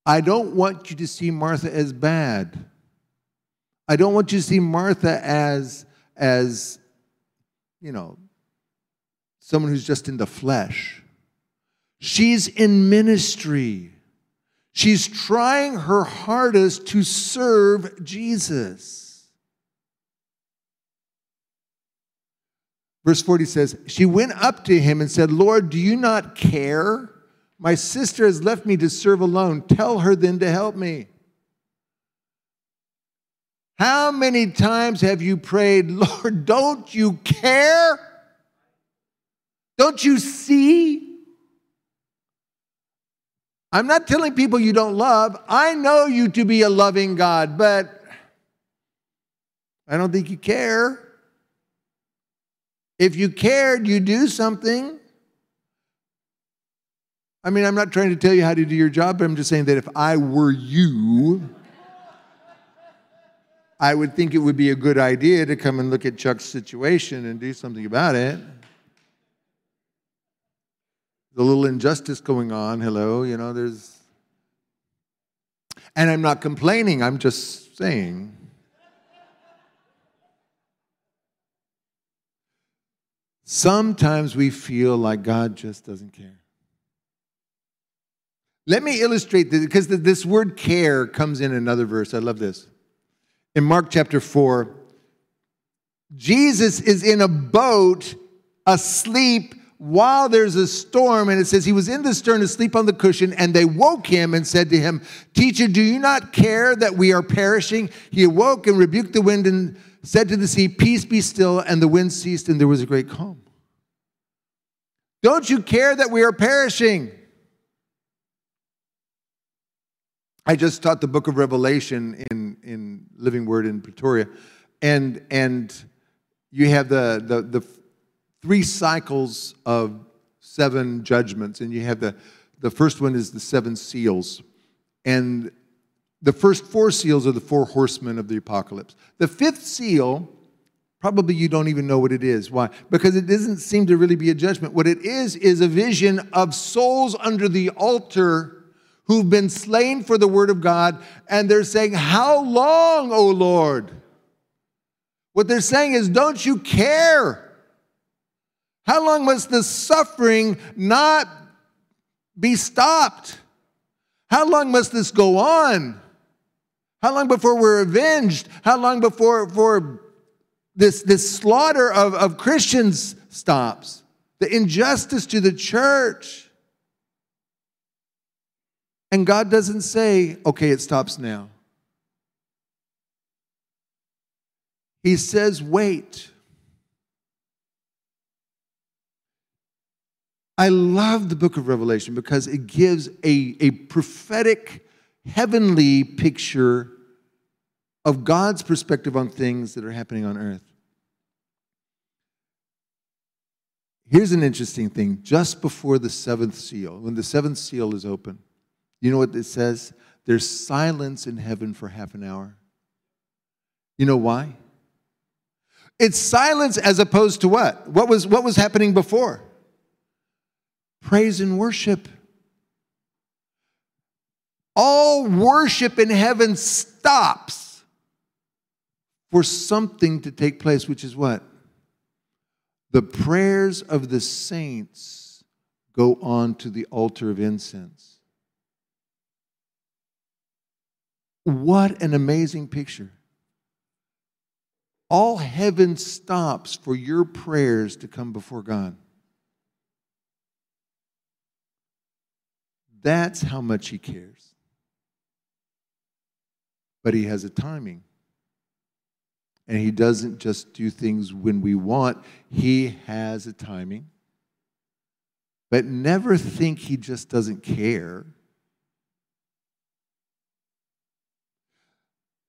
I don't want you to see Martha as bad. I don't want you to see Martha as, as you know, someone who's just in the flesh. She's in ministry. She's trying her hardest to serve Jesus. Verse 40 says, She went up to him and said, Lord, do you not care? My sister has left me to serve alone. Tell her then to help me. How many times have you prayed, Lord, don't you care? Don't you see? I'm not telling people you don't love. I know you to be a loving God, but I don't think you care. If you cared, you'd do something. I mean, I'm not trying to tell you how to do your job, but I'm just saying that if I were you, I would think it would be a good idea to come and look at Chuck's situation and do something about it the little injustice going on. Hello, you know, there's. And I'm not complaining, I'm just saying. Sometimes we feel like God just doesn't care. Let me illustrate this because this word care comes in another verse. I love this. In Mark chapter 4, Jesus is in a boat asleep while there's a storm, and it says he was in the stern asleep on the cushion, and they woke him and said to him, Teacher, do you not care that we are perishing? He awoke and rebuked the wind and said to the sea, Peace be still, and the wind ceased, and there was a great calm. Don't you care that we are perishing? I just taught the book of Revelation in, in Living Word in Pretoria, and, and you have the, the, the three cycles of seven judgments, and you have the, the first one is the seven seals. And the first four seals are the four horsemen of the apocalypse. The fifth seal, probably you don't even know what it is. Why? Because it doesn't seem to really be a judgment. What it is, is a vision of souls under the altar who've been slain for the word of God, and they're saying, How long, O Lord? What they're saying is, Don't you care? How long must the suffering not be stopped? How long must this go on? How long before we're avenged? How long before, before this, this slaughter of, of Christians stops? The injustice to the church. And God doesn't say, okay, it stops now. He says, wait. I love the book of Revelation because it gives a, a prophetic, heavenly picture of God's perspective on things that are happening on earth. Here's an interesting thing. Just before the seventh seal, when the seventh seal is open, you know what it says? There's silence in heaven for half an hour. You know why? It's silence as opposed to what? What was, what was happening before? Praise and worship. All worship in heaven stops for something to take place, which is what? The prayers of the saints go on to the altar of incense. What an amazing picture. All heaven stops for your prayers to come before God. That's how much He cares. But He has a timing. And He doesn't just do things when we want, He has a timing. But never think He just doesn't care.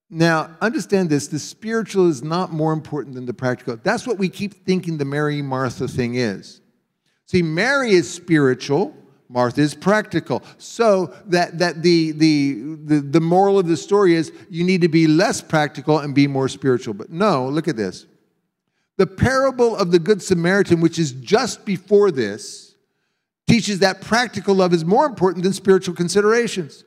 Now, understand this the spiritual is not more important than the practical. That's what we keep thinking the Mary Martha thing is. See, Mary is spiritual, Martha is practical. So that, that the, the, the, the moral of the story is you need to be less practical and be more spiritual. But no, look at this. The parable of the Good Samaritan, which is just before this, teaches that practical love is more important than spiritual considerations.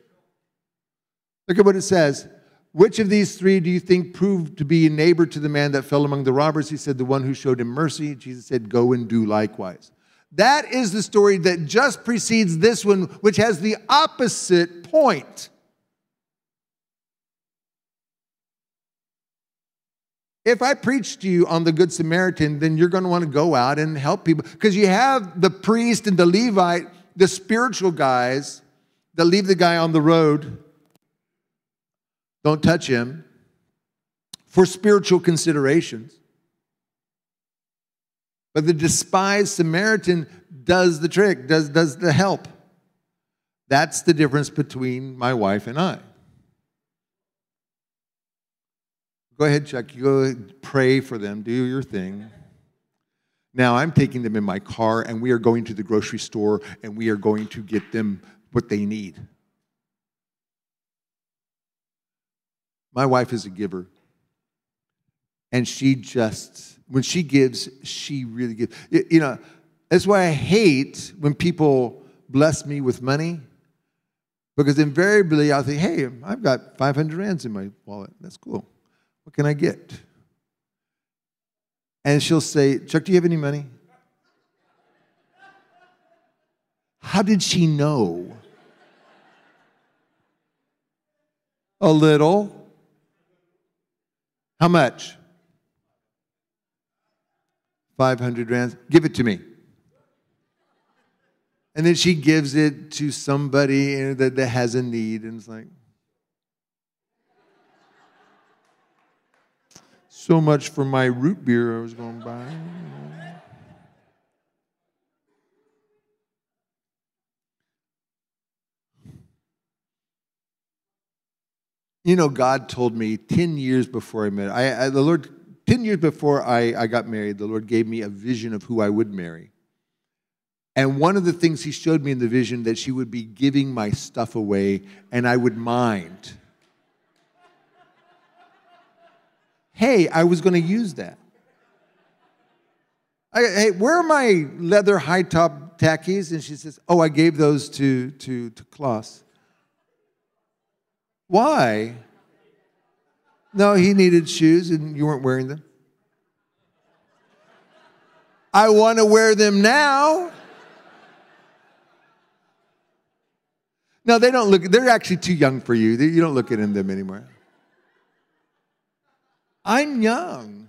Look at what it says. Which of these three do you think proved to be a neighbor to the man that fell among the robbers? He said, The one who showed him mercy. Jesus said, Go and do likewise. That is the story that just precedes this one, which has the opposite point. If I preach to you on the Good Samaritan, then you're going to want to go out and help people because you have the priest and the Levite, the spiritual guys that leave the guy on the road. Don't touch him for spiritual considerations. But the despised Samaritan does the trick, does, does the help. That's the difference between my wife and I. Go ahead, Chuck. You go pray for them, do your thing. Now I'm taking them in my car and we are going to the grocery store and we are going to get them what they need. My wife is a giver. And she just when she gives, she really gives. You know, that's why I hate when people bless me with money, because invariably I'll think, hey, I've got 500 rands in my wallet. That's cool. What can I get? And she'll say, Chuck, do you have any money? How did she know? A little. How much? 500 rands. Give it to me. And then she gives it to somebody that, has a need, and it's like, so much for my root beer I was going to buy. You know, God told me 10 years before I met, I, I the Lord 10 years before I, I got married, the Lord gave me a vision of who I would marry. And one of the things He showed me in the vision that she would be giving my stuff away and I would mind. Hey, I was going to use that. I, hey, where are my leather high top tackies? And she says, Oh, I gave those to, to, to Klaus. Why? No, he needed shoes and you weren't wearing them. I want to wear them now. No, they don't look, they're actually too young for you. You don't look at them anymore. I'm young.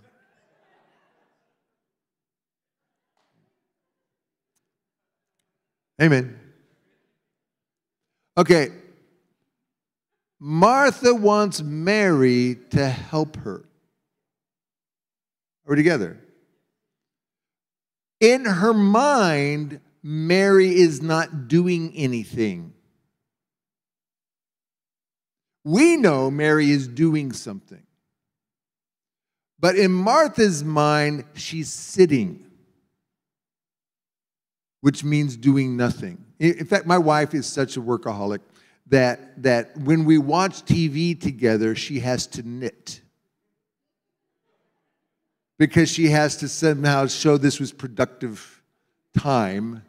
Amen. Okay, Martha wants Mary to help her. Are we together? In her mind, Mary is not doing anything. We know Mary is doing something. But in Martha's mind, she's sitting, which means doing nothing. In fact, my wife is such a workaholic that, that when we watch TV together, she has to knit. Because she has to somehow show this was productive time.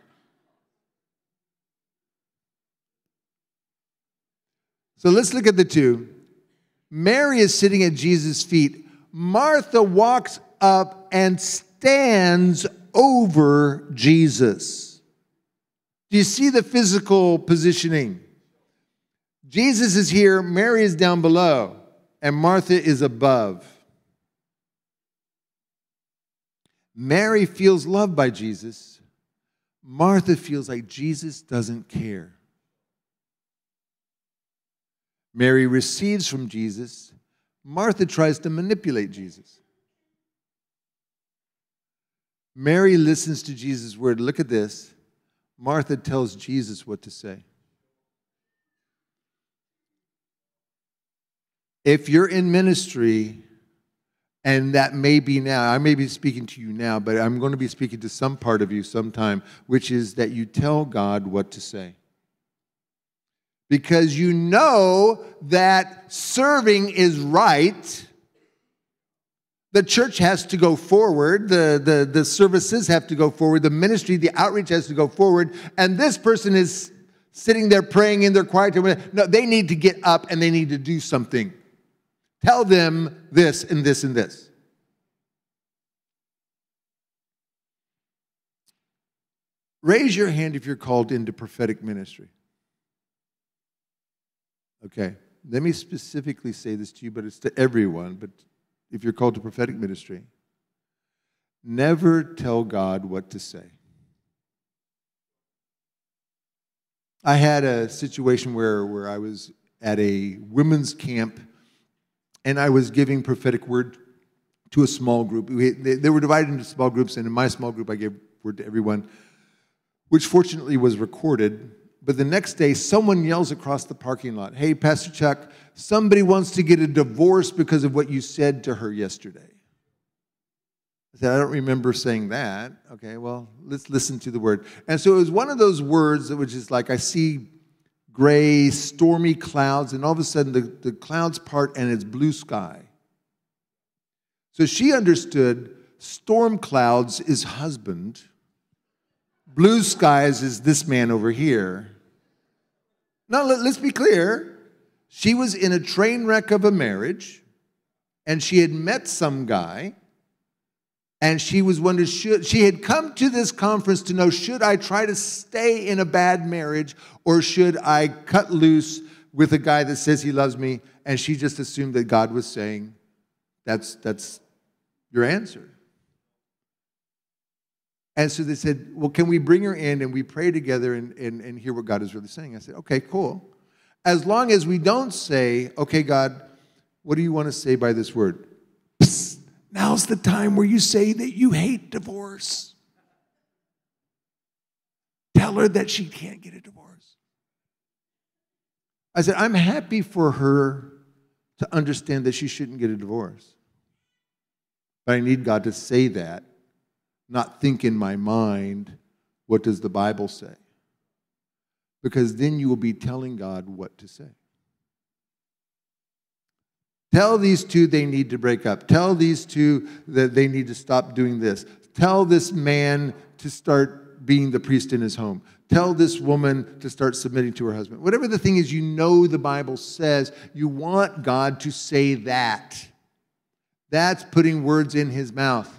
So let's look at the two. Mary is sitting at Jesus' feet. Martha walks up and stands over Jesus. Do you see the physical positioning? Jesus is here, Mary is down below, and Martha is above. Mary feels loved by Jesus. Martha feels like Jesus doesn't care. Mary receives from Jesus. Martha tries to manipulate Jesus. Mary listens to Jesus' word. Look at this. Martha tells Jesus what to say. If you're in ministry, and that may be now, I may be speaking to you now, but I'm going to be speaking to some part of you sometime, which is that you tell God what to say. Because you know that serving is right. The church has to go forward, the, the, the services have to go forward, the ministry, the outreach has to go forward, and this person is sitting there praying in their quiet time. No, they need to get up and they need to do something. Tell them this and this and this. Raise your hand if you're called into prophetic ministry. Okay, let me specifically say this to you, but it's to everyone. But if you're called to prophetic ministry, never tell God what to say. I had a situation where, where I was at a women's camp and I was giving prophetic word to a small group. We, they, they, were divided into small groups, and in my small group, I gave word to everyone, which fortunately was recorded. But the next day, someone yells across the parking lot, Hey, Pastor Chuck, somebody wants to get a divorce because of what you said to her yesterday. I said, I don't remember saying that. Okay, well, let's listen to the word. And so it was one of those words that was just like, I see gray, stormy clouds, and all of a sudden the, the clouds part and it's blue sky. So she understood storm clouds is husband, blue skies is this man over here. Now, let, let's be clear. She was in a train wreck of a marriage, and she had met some guy and she was wondering should she had come to this conference to know should i try to stay in a bad marriage or should i cut loose with a guy that says he loves me? And she just assumed that god was saying that's that's your answer. And so they said well can we bring her in and we pray together and, and, and hear what god is really saying? I said okay cool. As long as we don't say okay god what do you want to say by this word Now's the time where you say that you hate divorce. Tell her that she can't get a divorce. I said, I'm happy for her to understand that she shouldn't get a divorce. But I need God to say that, not think in my mind, what does the Bible say? Because then you will be telling God what to say. Tell these two they need to break up. Tell these two that they need to stop doing this. Tell this man to start being the priest in his home. Tell this woman to start submitting to her husband. Whatever the thing is, you know the Bible says, you want God to say that. That's putting words in his mouth.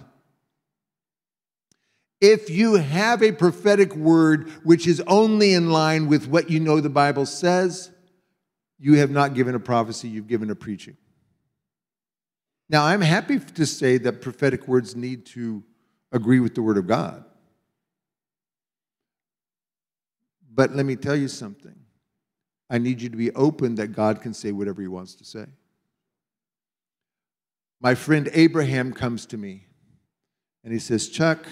If you have a prophetic word which is only in line with what you know the Bible says, you have not given a prophecy, you've given a preaching. Now, I'm happy to say that prophetic words need to agree with the Word of God. But let me tell you something. I need you to be open that God can say whatever He wants to say. My friend Abraham comes to me and he says, Chuck,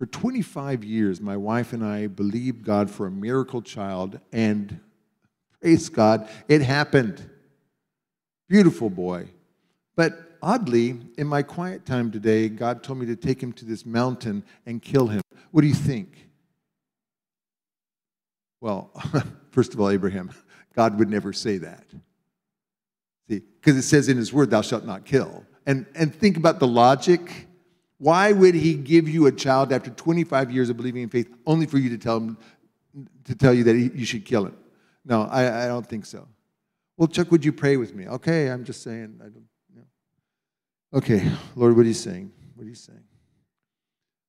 for 25 years, my wife and I believed God for a miracle child, and praise God, it happened. Beautiful boy. But oddly, in my quiet time today, God told me to take him to this mountain and kill him. What do you think? Well, first of all, Abraham, God would never say that. See, because it says in his word, thou shalt not kill. And, and think about the logic. Why would he give you a child after 25 years of believing in faith only for you to tell him to tell you that he, you should kill him? No, I, I don't think so. Well, Chuck, would you pray with me? Okay, I'm just saying. I don't. Okay, Lord, what are you saying? What are you saying?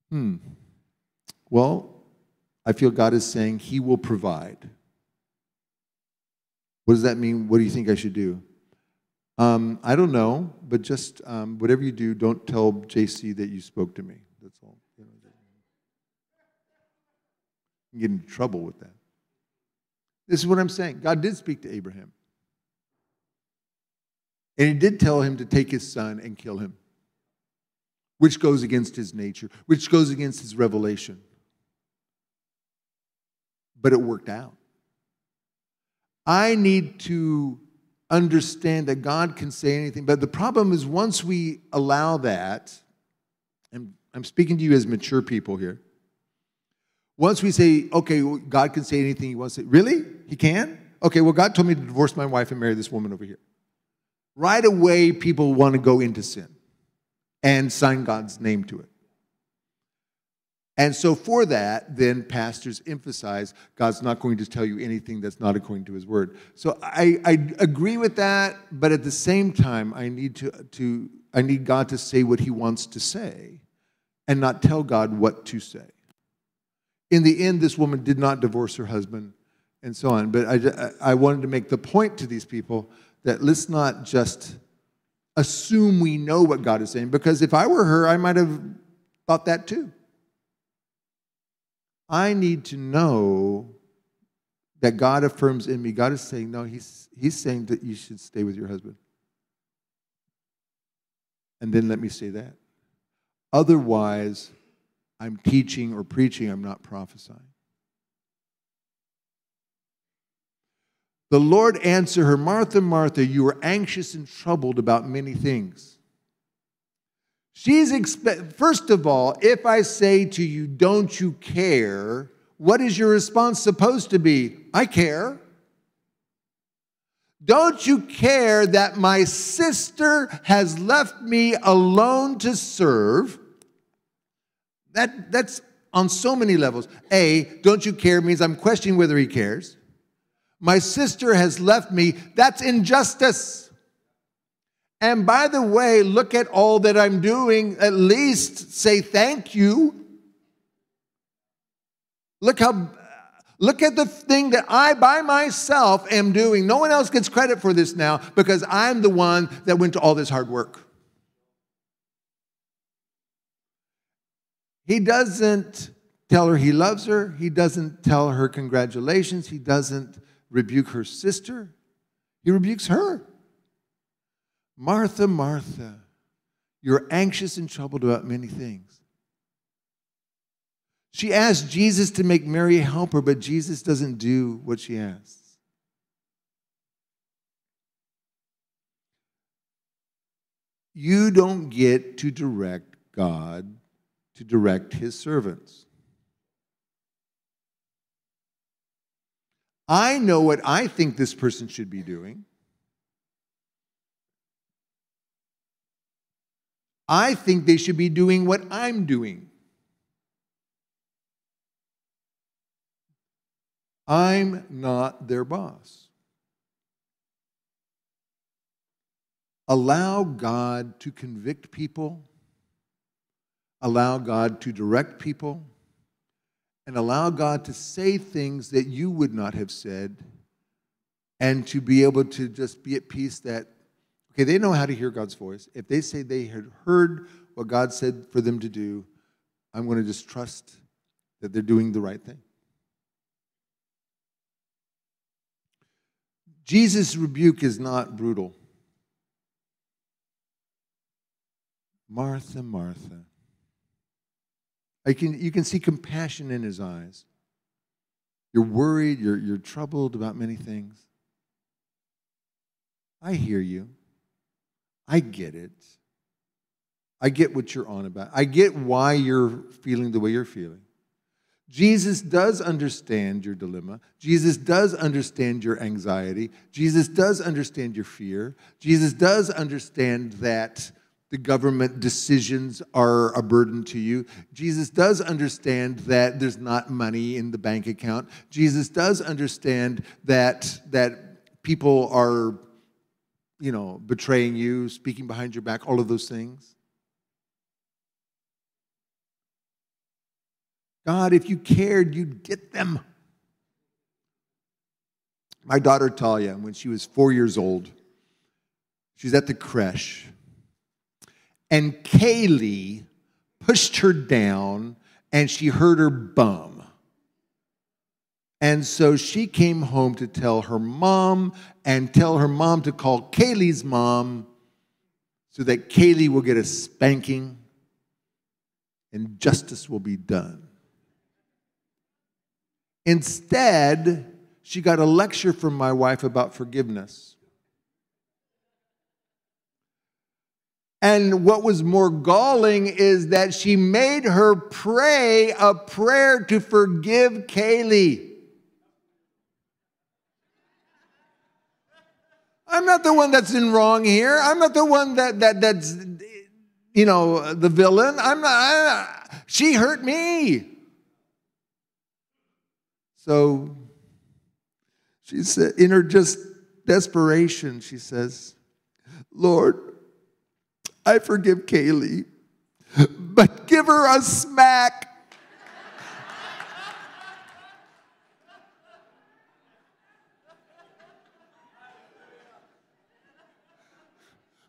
Hmm. Well, I feel God is saying He will provide. What does that mean? What do you think I should do? Um, I don't know, but just um, whatever you do, don't tell JC that you spoke to me. That's all. You get in trouble with that. This is what I'm saying. God did speak to Abraham. And he did tell him to take his son and kill him, which goes against his nature, which goes against his revelation. But it worked out. I need to understand that God can say anything. But the problem is, once we allow that, and I'm speaking to you as mature people here. Once we say, okay, God can say anything he wants to really? He can? Okay, well, God told me to divorce my wife and marry this woman over here right away people want to go into sin and sign God's name to it. And so, for that, then pastors emphasize God's not going to tell you anything that's not according to his word. So, I, I agree with that, but at the same time, I need, to, to, I need God to say what he wants to say and not tell God what to say. In the end, this woman did not divorce her husband and so on. But I, I wanted to make the point to these people that let's not just assume we know what God is saying, because if I were her, I might have thought that too. I need to know that God affirms in me. God is saying, no, he's, he's saying that you should stay with your husband. And then let me say that. Otherwise, I'm teaching or preaching, I'm not prophesying. The Lord answered her, Martha, Martha, you are anxious and troubled about many things. She's first of all, if I say to you, don't you care, what is your response supposed to be? I care. Don't you care that my sister has left me alone to serve? That, that's on so many levels. A, don't you care means I'm questioning whether he cares. My sister has left me. That's injustice. And by the way, look at all that I'm doing. At least say thank you. Look how look at the thing that I by myself am doing. No one else gets credit for this now because I'm the one that went to all this hard work. He doesn't tell her he loves her. He doesn't tell her congratulations. He doesn't rebuke her sister, he rebukes her. Martha, Martha, you're anxious and troubled about many things. She asked Jesus to make Mary help her, but Jesus doesn't do what she asks. You don't get to direct God to direct his servants. I know what I think this person should be doing. I think they should be doing what I'm doing. I'm not their boss. Allow God to convict people, allow God to direct people and allow God to say things that you would not have said and to be able to just be at peace that, okay, they know how to hear God's voice. If they say they had heard what God said for them to do, I'm going to just trust that they're doing the right thing. Jesus' rebuke is not brutal. Martha, Martha. You can, you can see compassion in his eyes. You're worried, you're, you're troubled about many things. I hear you. I get it. I get what you're on about. I get why you're feeling the way you're feeling. Jesus does understand your dilemma. Jesus does understand your anxiety. Jesus does understand your fear. Jesus does understand that the government decisions are a burden to you. Jesus does understand that there's not money in the bank account. Jesus does understand that, that people are, you know, betraying you, speaking behind your back, all of those things. God, if you cared, you'd get them. My daughter Talia, when she was four years old, she's at the creche and Kaylee pushed her down and she hurt her bum. And so she came home to tell her mom and tell her mom to call Kaylee's mom so that Kaylee will get a spanking and justice will be done. Instead, she got a lecture from my wife about forgiveness. And what was more galling is that she made her pray a prayer to forgive Kaylee. I'm not the one that's in wrong here. I'm not the one that, that that's you know the villain. I'm not. I, she hurt me. So she said, in her just desperation, she says, Lord, I forgive Kaylee, but give her a smack.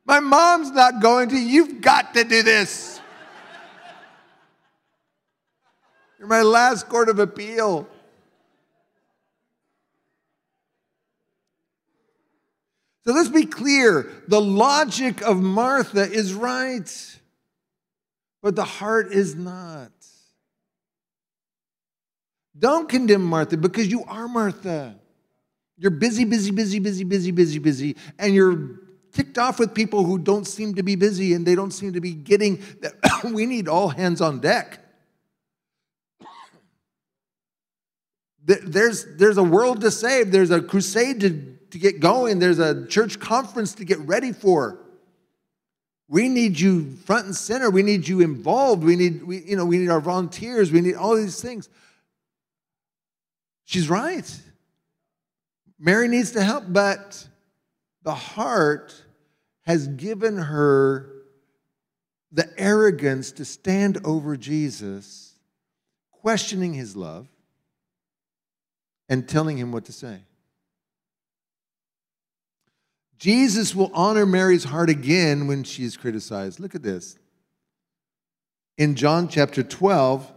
My mom's not going to. You've got to do this. You're my last court of appeal. So let's be clear the logic of Martha is right, but the heart is not. Don't condemn Martha because you are Martha. You're busy, busy, busy, busy, busy, busy, busy, and you're ticked off with people who don't seem to be busy and they don't seem to be getting that we need all hands on deck. There's, there's a world to save, there's a crusade to to get going. There's a church conference to get ready for. We need you front and center. We need you involved. We need, we, you know, we need our volunteers. We need all these things. She's right. Mary needs to help, but the heart has given her the arrogance to stand over Jesus, questioning his love and telling him what to say. Jesus will honor Mary's heart again when she is criticized. Look at this. In John chapter 12,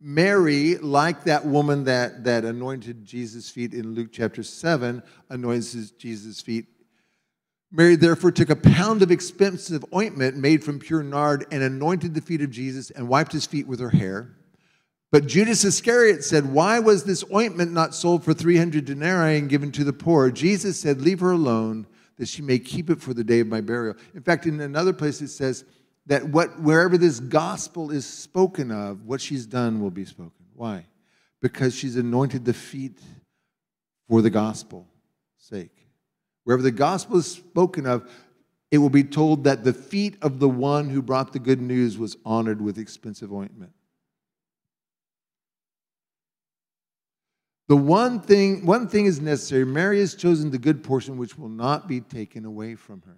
Mary, like that woman that, that anointed Jesus' feet in Luke chapter 7, anoints Jesus' feet. Mary therefore took a pound of expensive ointment made from pure nard and anointed the feet of Jesus and wiped his feet with her hair. But Judas Iscariot said, Why was this ointment not sold for 300 denarii and given to the poor? Jesus said, Leave her alone that she may keep it for the day of my burial. In fact, in another place it says that what, wherever this gospel is spoken of, what she's done will be spoken. Why? Because she's anointed the feet for the gospel's sake. Wherever the gospel is spoken of, it will be told that the feet of the one who brought the good news was honored with expensive ointment. The one thing, one thing is necessary. Mary has chosen the good portion which will not be taken away from her.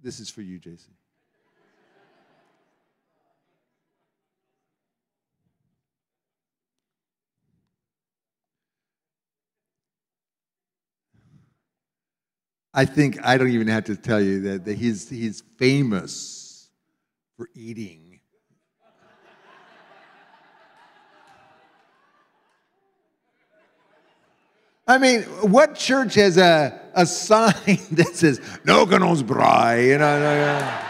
This is for you, Jason. I think I don't even have to tell you that, that he's, he's famous for eating I mean, what church has a, a sign that says, no nos braai, you know? No, no.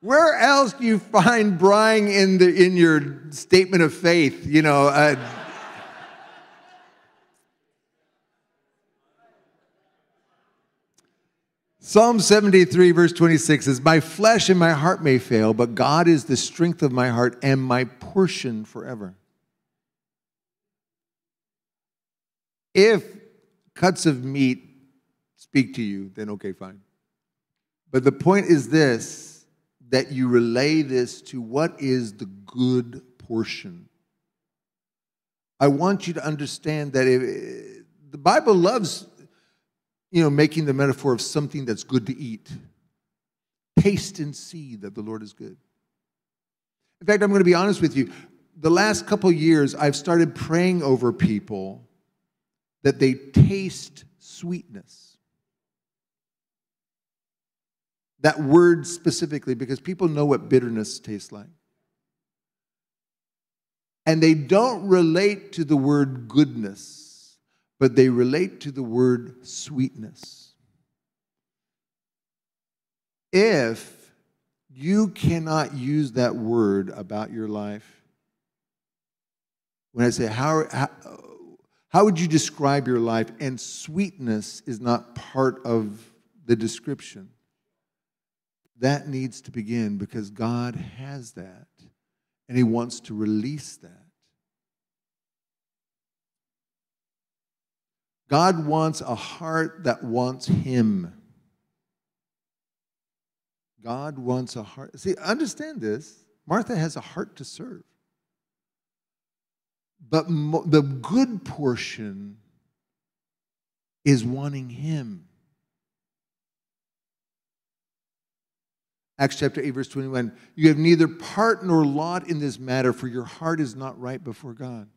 Where else do you find brying in, the, in your statement of faith? You know, uh, Psalm 73, verse 26 says, My flesh and my heart may fail, but God is the strength of my heart and my portion forever. If cuts of meat speak to you, then okay, fine. But the point is this that you relay this to what is the good portion. I want you to understand that if, the Bible loves, you know, making the metaphor of something that's good to eat. Taste and see that the Lord is good. In fact, I'm going to be honest with you. The last couple years, I've started praying over people that they taste sweetness. That word specifically, because people know what bitterness tastes like. And they don't relate to the word goodness, but they relate to the word sweetness. If you cannot use that word about your life. When I say, how, how, how would you describe your life? And sweetness is not part of the description. That needs to begin because God has that and He wants to release that. God wants a heart that wants Him. God wants a heart. See, understand this. Martha has a heart to serve. But mo- the good portion is wanting Him. Acts chapter 8, verse 21 You have neither part nor lot in this matter, for your heart is not right before God.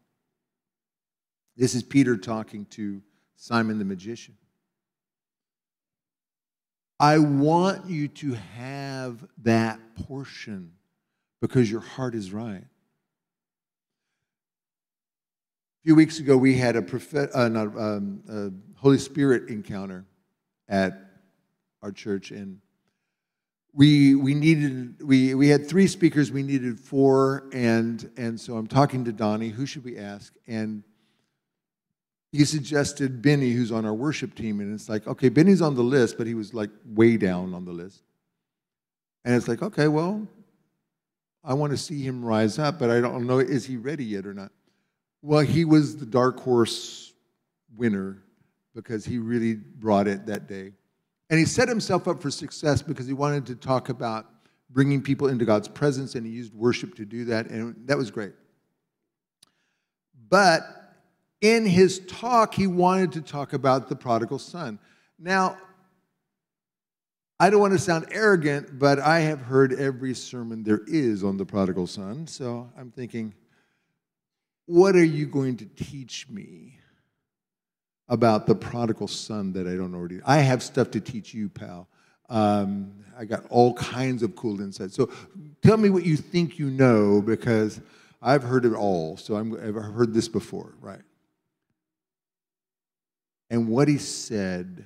This is Peter talking to Simon the magician. I want you to have that portion because your heart is right. A few weeks ago, we had a, prophet, uh, not, um, a Holy Spirit encounter at our church, and we we needed we we had three speakers. We needed four, and and so I'm talking to Donnie. Who should we ask? And he suggested Benny, who's on our worship team, and it's like, okay, Benny's on the list, but he was like way down on the list. And it's like, okay, well, I want to see him rise up, but I don't know, is he ready yet or not? Well, he was the dark horse winner because he really brought it that day. And he set himself up for success because he wanted to talk about bringing people into God's presence, and he used worship to do that, and that was great. But in his talk, he wanted to talk about the prodigal son. Now, I don't want to sound arrogant, but I have heard every sermon there is on the prodigal son. So I'm thinking, what are you going to teach me about the prodigal son that I don't already? I have stuff to teach you, pal. Um, I got all kinds of cool insights. So tell me what you think you know because I've heard it all. So i have heard this before, right? And what he said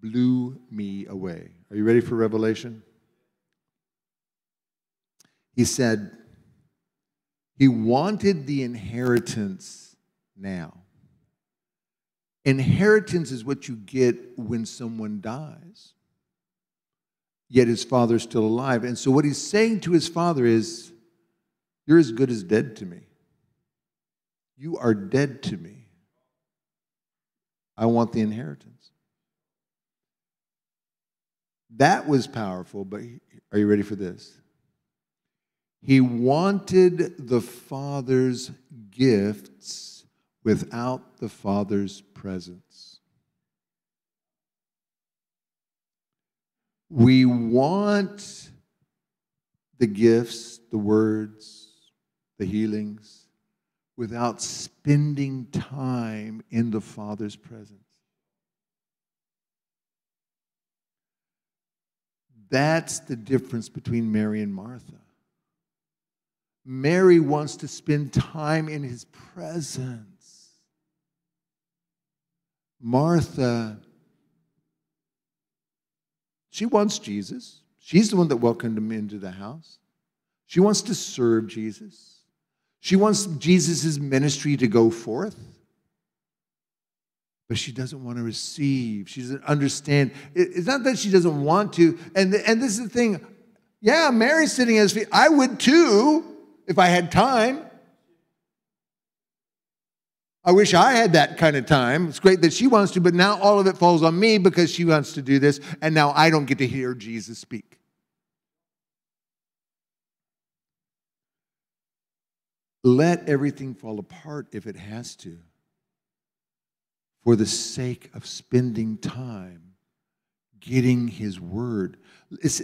blew me away. Are you ready for revelation? He said, he wanted the inheritance now. Inheritance is what you get when someone dies. Yet his father's still alive. And so what he's saying to his father is, You're as good as dead to me. You are dead to me. I want the inheritance. That was powerful, but are you ready for this? He wanted the Father's gifts without the Father's presence. We want the gifts, the words, the healings, without spending time in the Father's presence. That's the difference between Mary and Martha. Mary wants to spend time in his presence. Martha, she wants Jesus. She's the one that welcomed him into the house. She wants to serve Jesus. She wants Jesus' ministry to go forth, but she doesn't want to receive. She doesn't understand. It's not that she doesn't want to. And, and this is the thing yeah, Mary's sitting at his feet. I would too if I had time. I wish I had that kind of time. It's great that she wants to, but now all of it falls on me because she wants to do this, and now I don't get to hear Jesus speak. Let everything fall apart if it has to, for the sake of spending time getting His Word.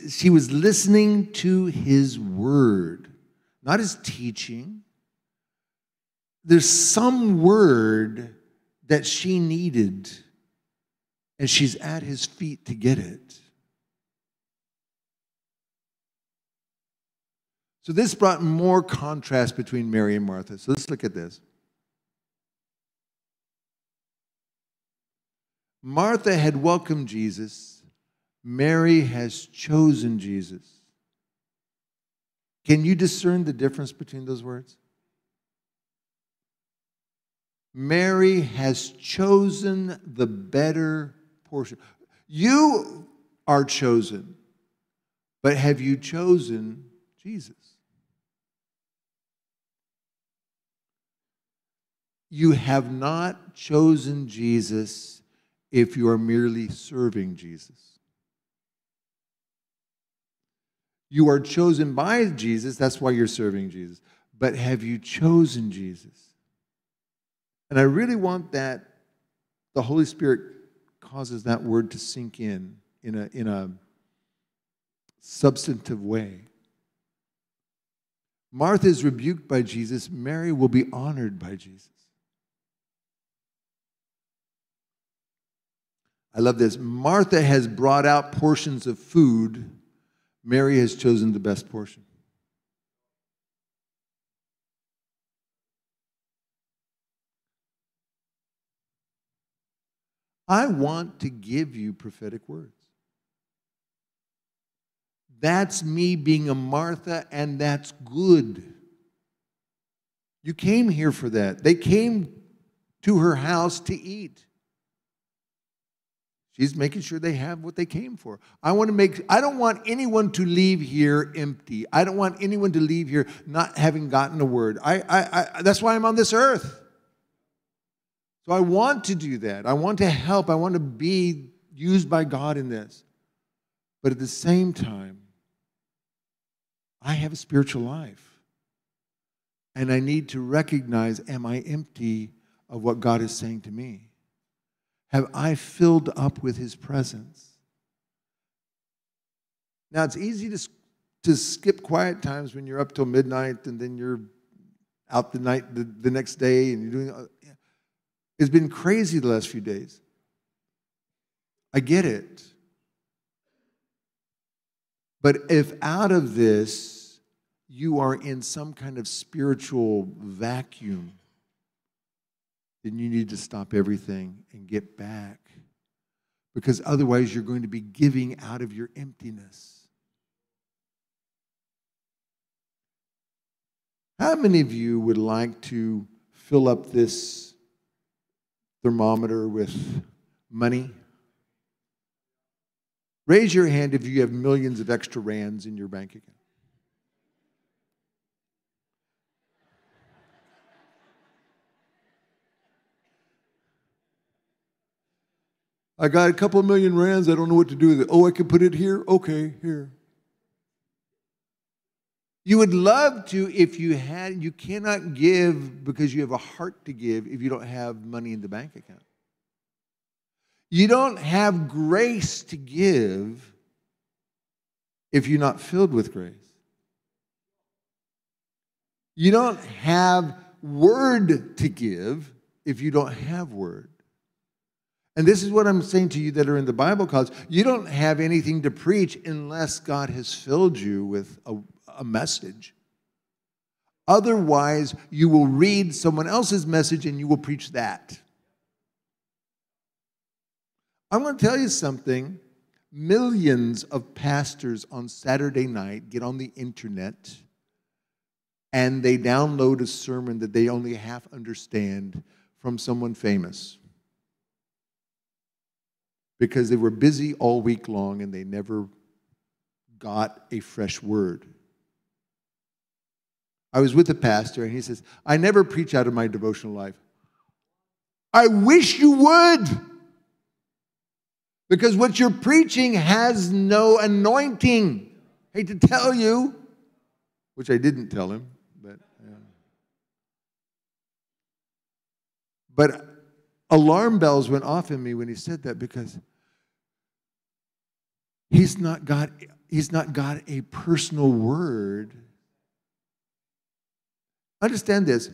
She was listening to His Word, not His teaching. There's some word that she needed, and she's at His feet to get it. So this brought more contrast between Mary and Martha. So let's look at this. Martha had welcomed Jesus. Mary has chosen Jesus. Can you discern the difference between those words? Mary has chosen the better portion. You are chosen, but have you chosen Jesus? You have not chosen Jesus if you are merely serving Jesus. You are chosen by Jesus, that's why you're serving Jesus. But have you chosen Jesus? And I really want that the Holy Spirit causes that word to sink in in a, in a substantive way. Martha is rebuked by Jesus, Mary will be honored by Jesus. I love this. Martha has brought out portions of food, Mary has chosen the best portion. I want to give you prophetic words. That's me being a Martha, and that's good. You came here for that. They came to her house to eat. She's making sure they have what they came for. I want to make I don't want anyone to leave here empty. I don't want anyone to leave here not having gotten a word. I, I, I that's why I'm on this earth. So I want to do that. I want to help. I want to be used by God in this. But at the same time, I have a spiritual life. And I need to recognize am I empty of what God is saying to me? Have I filled up with his presence? Now, it's easy to, to skip quiet times when you're up till midnight and then you're out the night the, the next day and you're doing uh, it's been crazy the last few days. I get it. But if out of this you are in some kind of spiritual vacuum, then you need to stop everything and get back. Because otherwise, you're going to be giving out of your emptiness. How many of you would like to fill up this thermometer with money? Raise your hand if you have millions of extra rands in your bank account. I got a couple million rands. I don't know what to do with it. Oh, I can put it here? Okay, here. You would love to if you had, you cannot give because you have a heart to give if you don't have money in the bank account. You don't have grace to give if you're not filled with grace. You don't have word to give if you don't have word. And this is what I'm saying to you that are in the Bible college. You don't have anything to preach unless God has filled you with a, a message. Otherwise, you will read someone else's message and you will preach that. I'm going to tell you something. Millions of pastors on Saturday night get on the internet and they download a sermon that they only half understand from someone famous because they were busy all week long and they never got a fresh word. I was with a pastor and he says, I never preach out of my devotional life. I wish you would. Because what you're preaching has no anointing. I Hate to tell you, which I didn't tell him, but yeah. but alarm bells went off in me when he said that because he's not got he's not got a personal word. Understand this.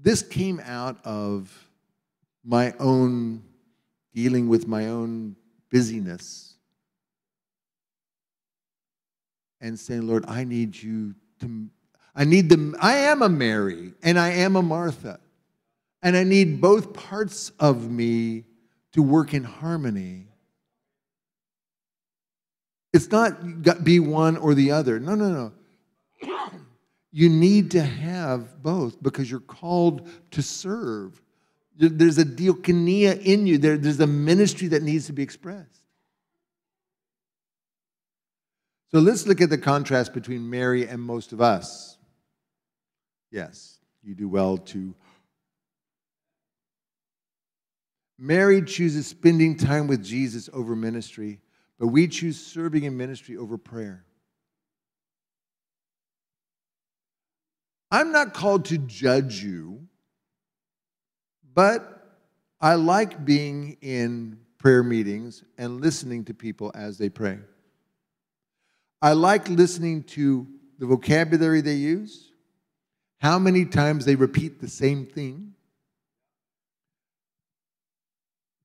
This came out of my own dealing with my own busyness and saying, Lord, I need you to, I need the, I am a Mary and I am a Martha. And I need both parts of me to work in harmony. It's not be one or the other. No, no, no. You need to have both because you're called to serve. There's a diakonia in you, there, there's a ministry that needs to be expressed. So let's look at the contrast between Mary and most of us. Yes, you do well to. Mary chooses spending time with Jesus over ministry, but we choose serving in ministry over prayer. I'm not called to judge you, but I like being in prayer meetings and listening to people as they pray. I like listening to the vocabulary they use, how many times they repeat the same thing.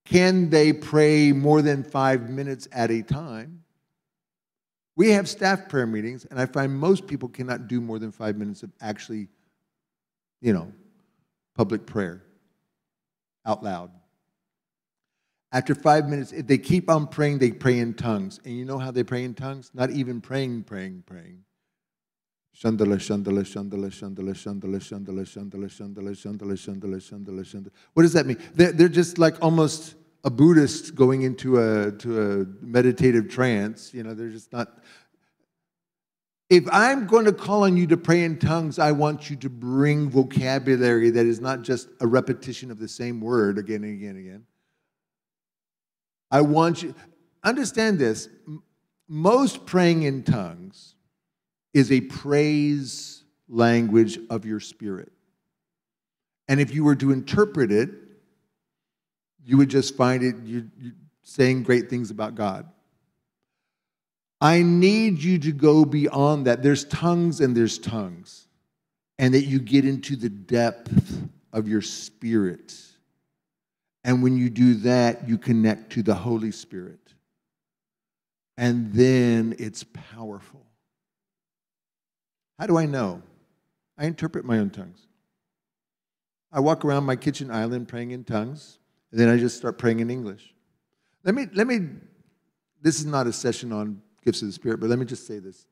Can they pray more than five minutes at a time? We have staff prayer meetings, and I find most people cannot do more than five minutes of actually, you know, public prayer out loud. After five minutes, if they keep on praying, they pray in tongues. And you know how they pray in tongues? Not even praying, praying, praying. Shandala, shandala, shandala, shandala, shandala, shandala, shandala, shandala, shandala, shandala, shandala, shandala. What does that mean? They're, they're just like almost a Buddhist going into a, to a meditative trance. You know, they're just not. If I'm going to call on you to pray in tongues, I want you to bring vocabulary that is not just a repetition of the same word again and again and again. I want you, understand this. Most praying in tongues is a praise language of your spirit. And if you were to interpret it, you would just find it you, you saying great things about God. I need you to go beyond that. There's tongues and there's tongues, and that you get into the depth of your spirit and when you do that, you connect to the Holy Spirit. And then it's powerful. How do I know? I interpret my own tongues. I walk around my kitchen island praying in tongues, and then I just start praying in English. Let me, let me, this is not a session on gifts of the Spirit, but let me just say this.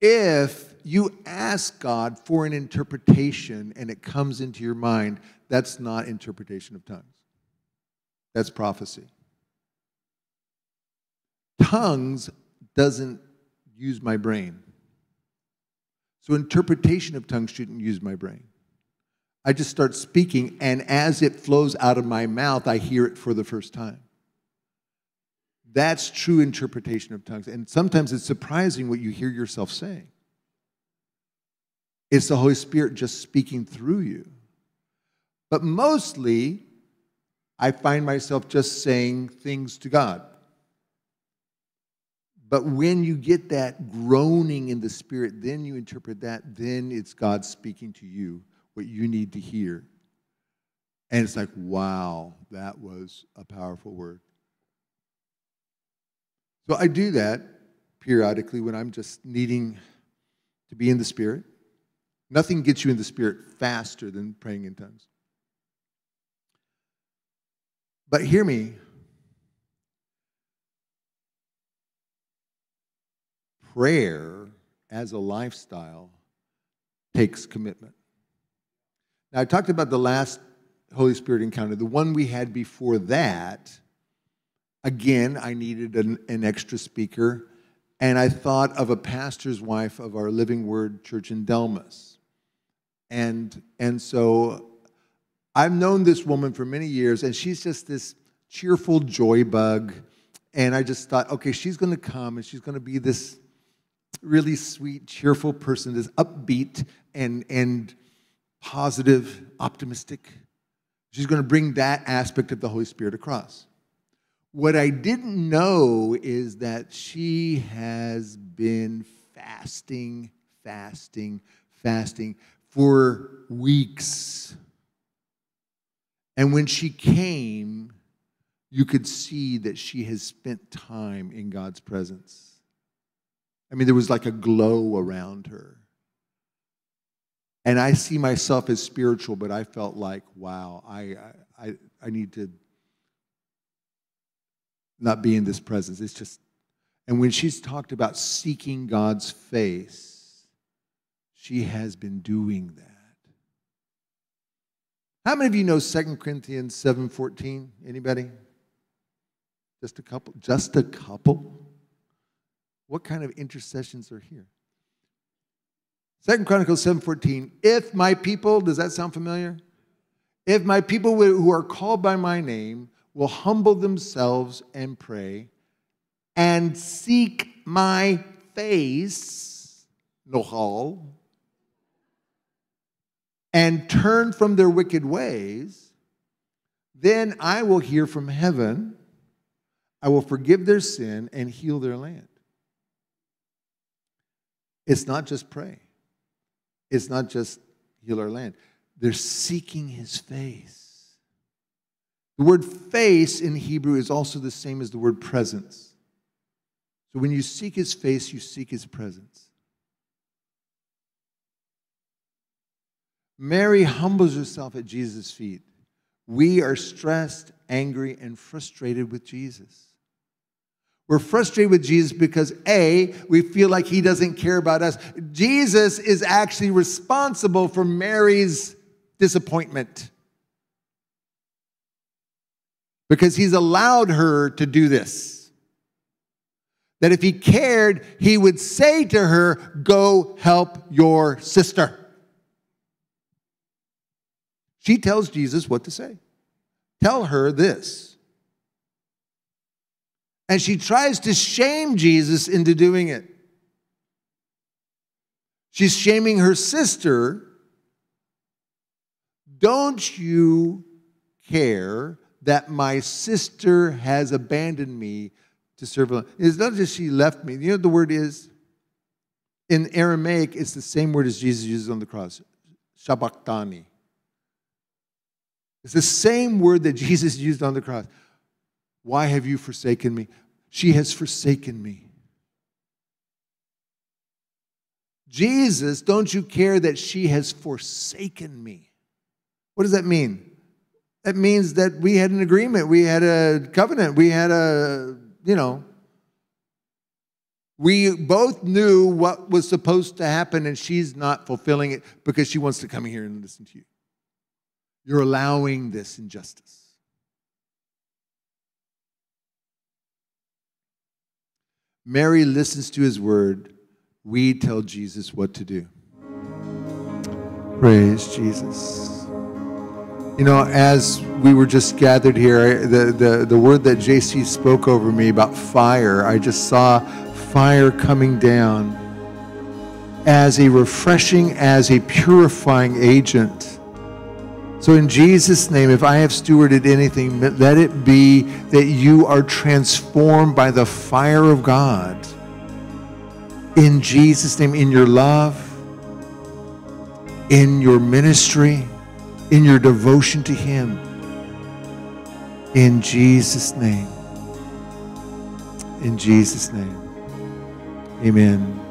If you ask God for an interpretation and it comes into your mind, that's not interpretation of tongues. That's prophecy. Tongues doesn't use my brain. So interpretation of tongues shouldn't use my brain. I just start speaking, and as it flows out of my mouth, I hear it for the first time. That's true interpretation of tongues. And sometimes it's surprising what you hear yourself saying. It's the Holy Spirit just speaking through you. But mostly, I find myself just saying things to God. But when you get that groaning in the spirit, then you interpret that, then it's God speaking to you what you need to hear. And it's like, wow, that was a powerful word. So I do that periodically when I'm just needing to be in the Spirit. Nothing gets you in the Spirit faster than praying in tongues. But hear me. Prayer as a lifestyle takes commitment. Now, I talked about the last Holy Spirit encounter. The one we had before that Again, I needed an, an extra speaker, and I thought of a pastor's wife of our Living Word Church in Delmas. And, and so I've known this woman for many years, and she's just this cheerful joy bug. And I just thought, okay, she's going to come and she's going to be this really sweet, cheerful person, this upbeat and, and positive, optimistic. She's going to bring that aspect of the Holy Spirit across. What I didn't know is that she has been fasting, fasting, fasting for weeks. And when she came, you could see that she has spent time in God's presence. I mean, there was like a glow around her. And I see myself as spiritual, but I felt like, wow, I, I, I need to not be in this presence. It's just, and when she's talked about seeking God's face, she has been doing that. How many of you know 2 Corinthians 7:14? Anybody? Just a couple? Just a couple? What kind of intercessions are here? Second Chronicles 7:14. If my people, does that sound familiar? If my people who are called by my name will humble themselves and pray and seek my face, nohal, and turn from their wicked ways, then I will hear from heaven, I will forgive their sin and heal their land. It's not just pray. It's not just heal our land. They're seeking his face. The word face in Hebrew is also the same as the word presence. So when you seek his face, you seek his presence. Mary humbles herself at Jesus' feet. We are stressed, angry, and frustrated with Jesus. We're frustrated with Jesus because A, we feel like he doesn't care about us. Jesus is actually responsible for Mary's disappointment because he's allowed her to do this. That if he cared, he would say to her, Go help your sister. She tells Jesus what to say. Tell her this. And she tries to shame Jesus into doing it. She's shaming her sister. Don't you care that my sister has abandoned me to serve alone. It's not just she left me. You know what the word is? In Aramaic, it's the same word as Jesus uses on the cross. Sabachthani. It's the same word that Jesus used on the cross. Why have you forsaken me? She has forsaken me. Jesus, don't you care that she has forsaken me? What does that mean? That means that we had an agreement, we had a covenant, we had a, you know, we both knew what was supposed to happen, and she's not fulfilling it because she wants to come here and listen to you. You're allowing this injustice. Mary listens to his word. We tell Jesus what to do. Praise Jesus. You know, as we were just gathered here, the, the, the word that JC spoke over me about fire, I just saw fire coming down as a refreshing, as a purifying agent. So, in Jesus' name, if I have stewarded anything, let it be that you are transformed by the fire of God. In Jesus' name, in your love, in your ministry in your devotion to Him. In Jesus' name. In Jesus' name. Amen.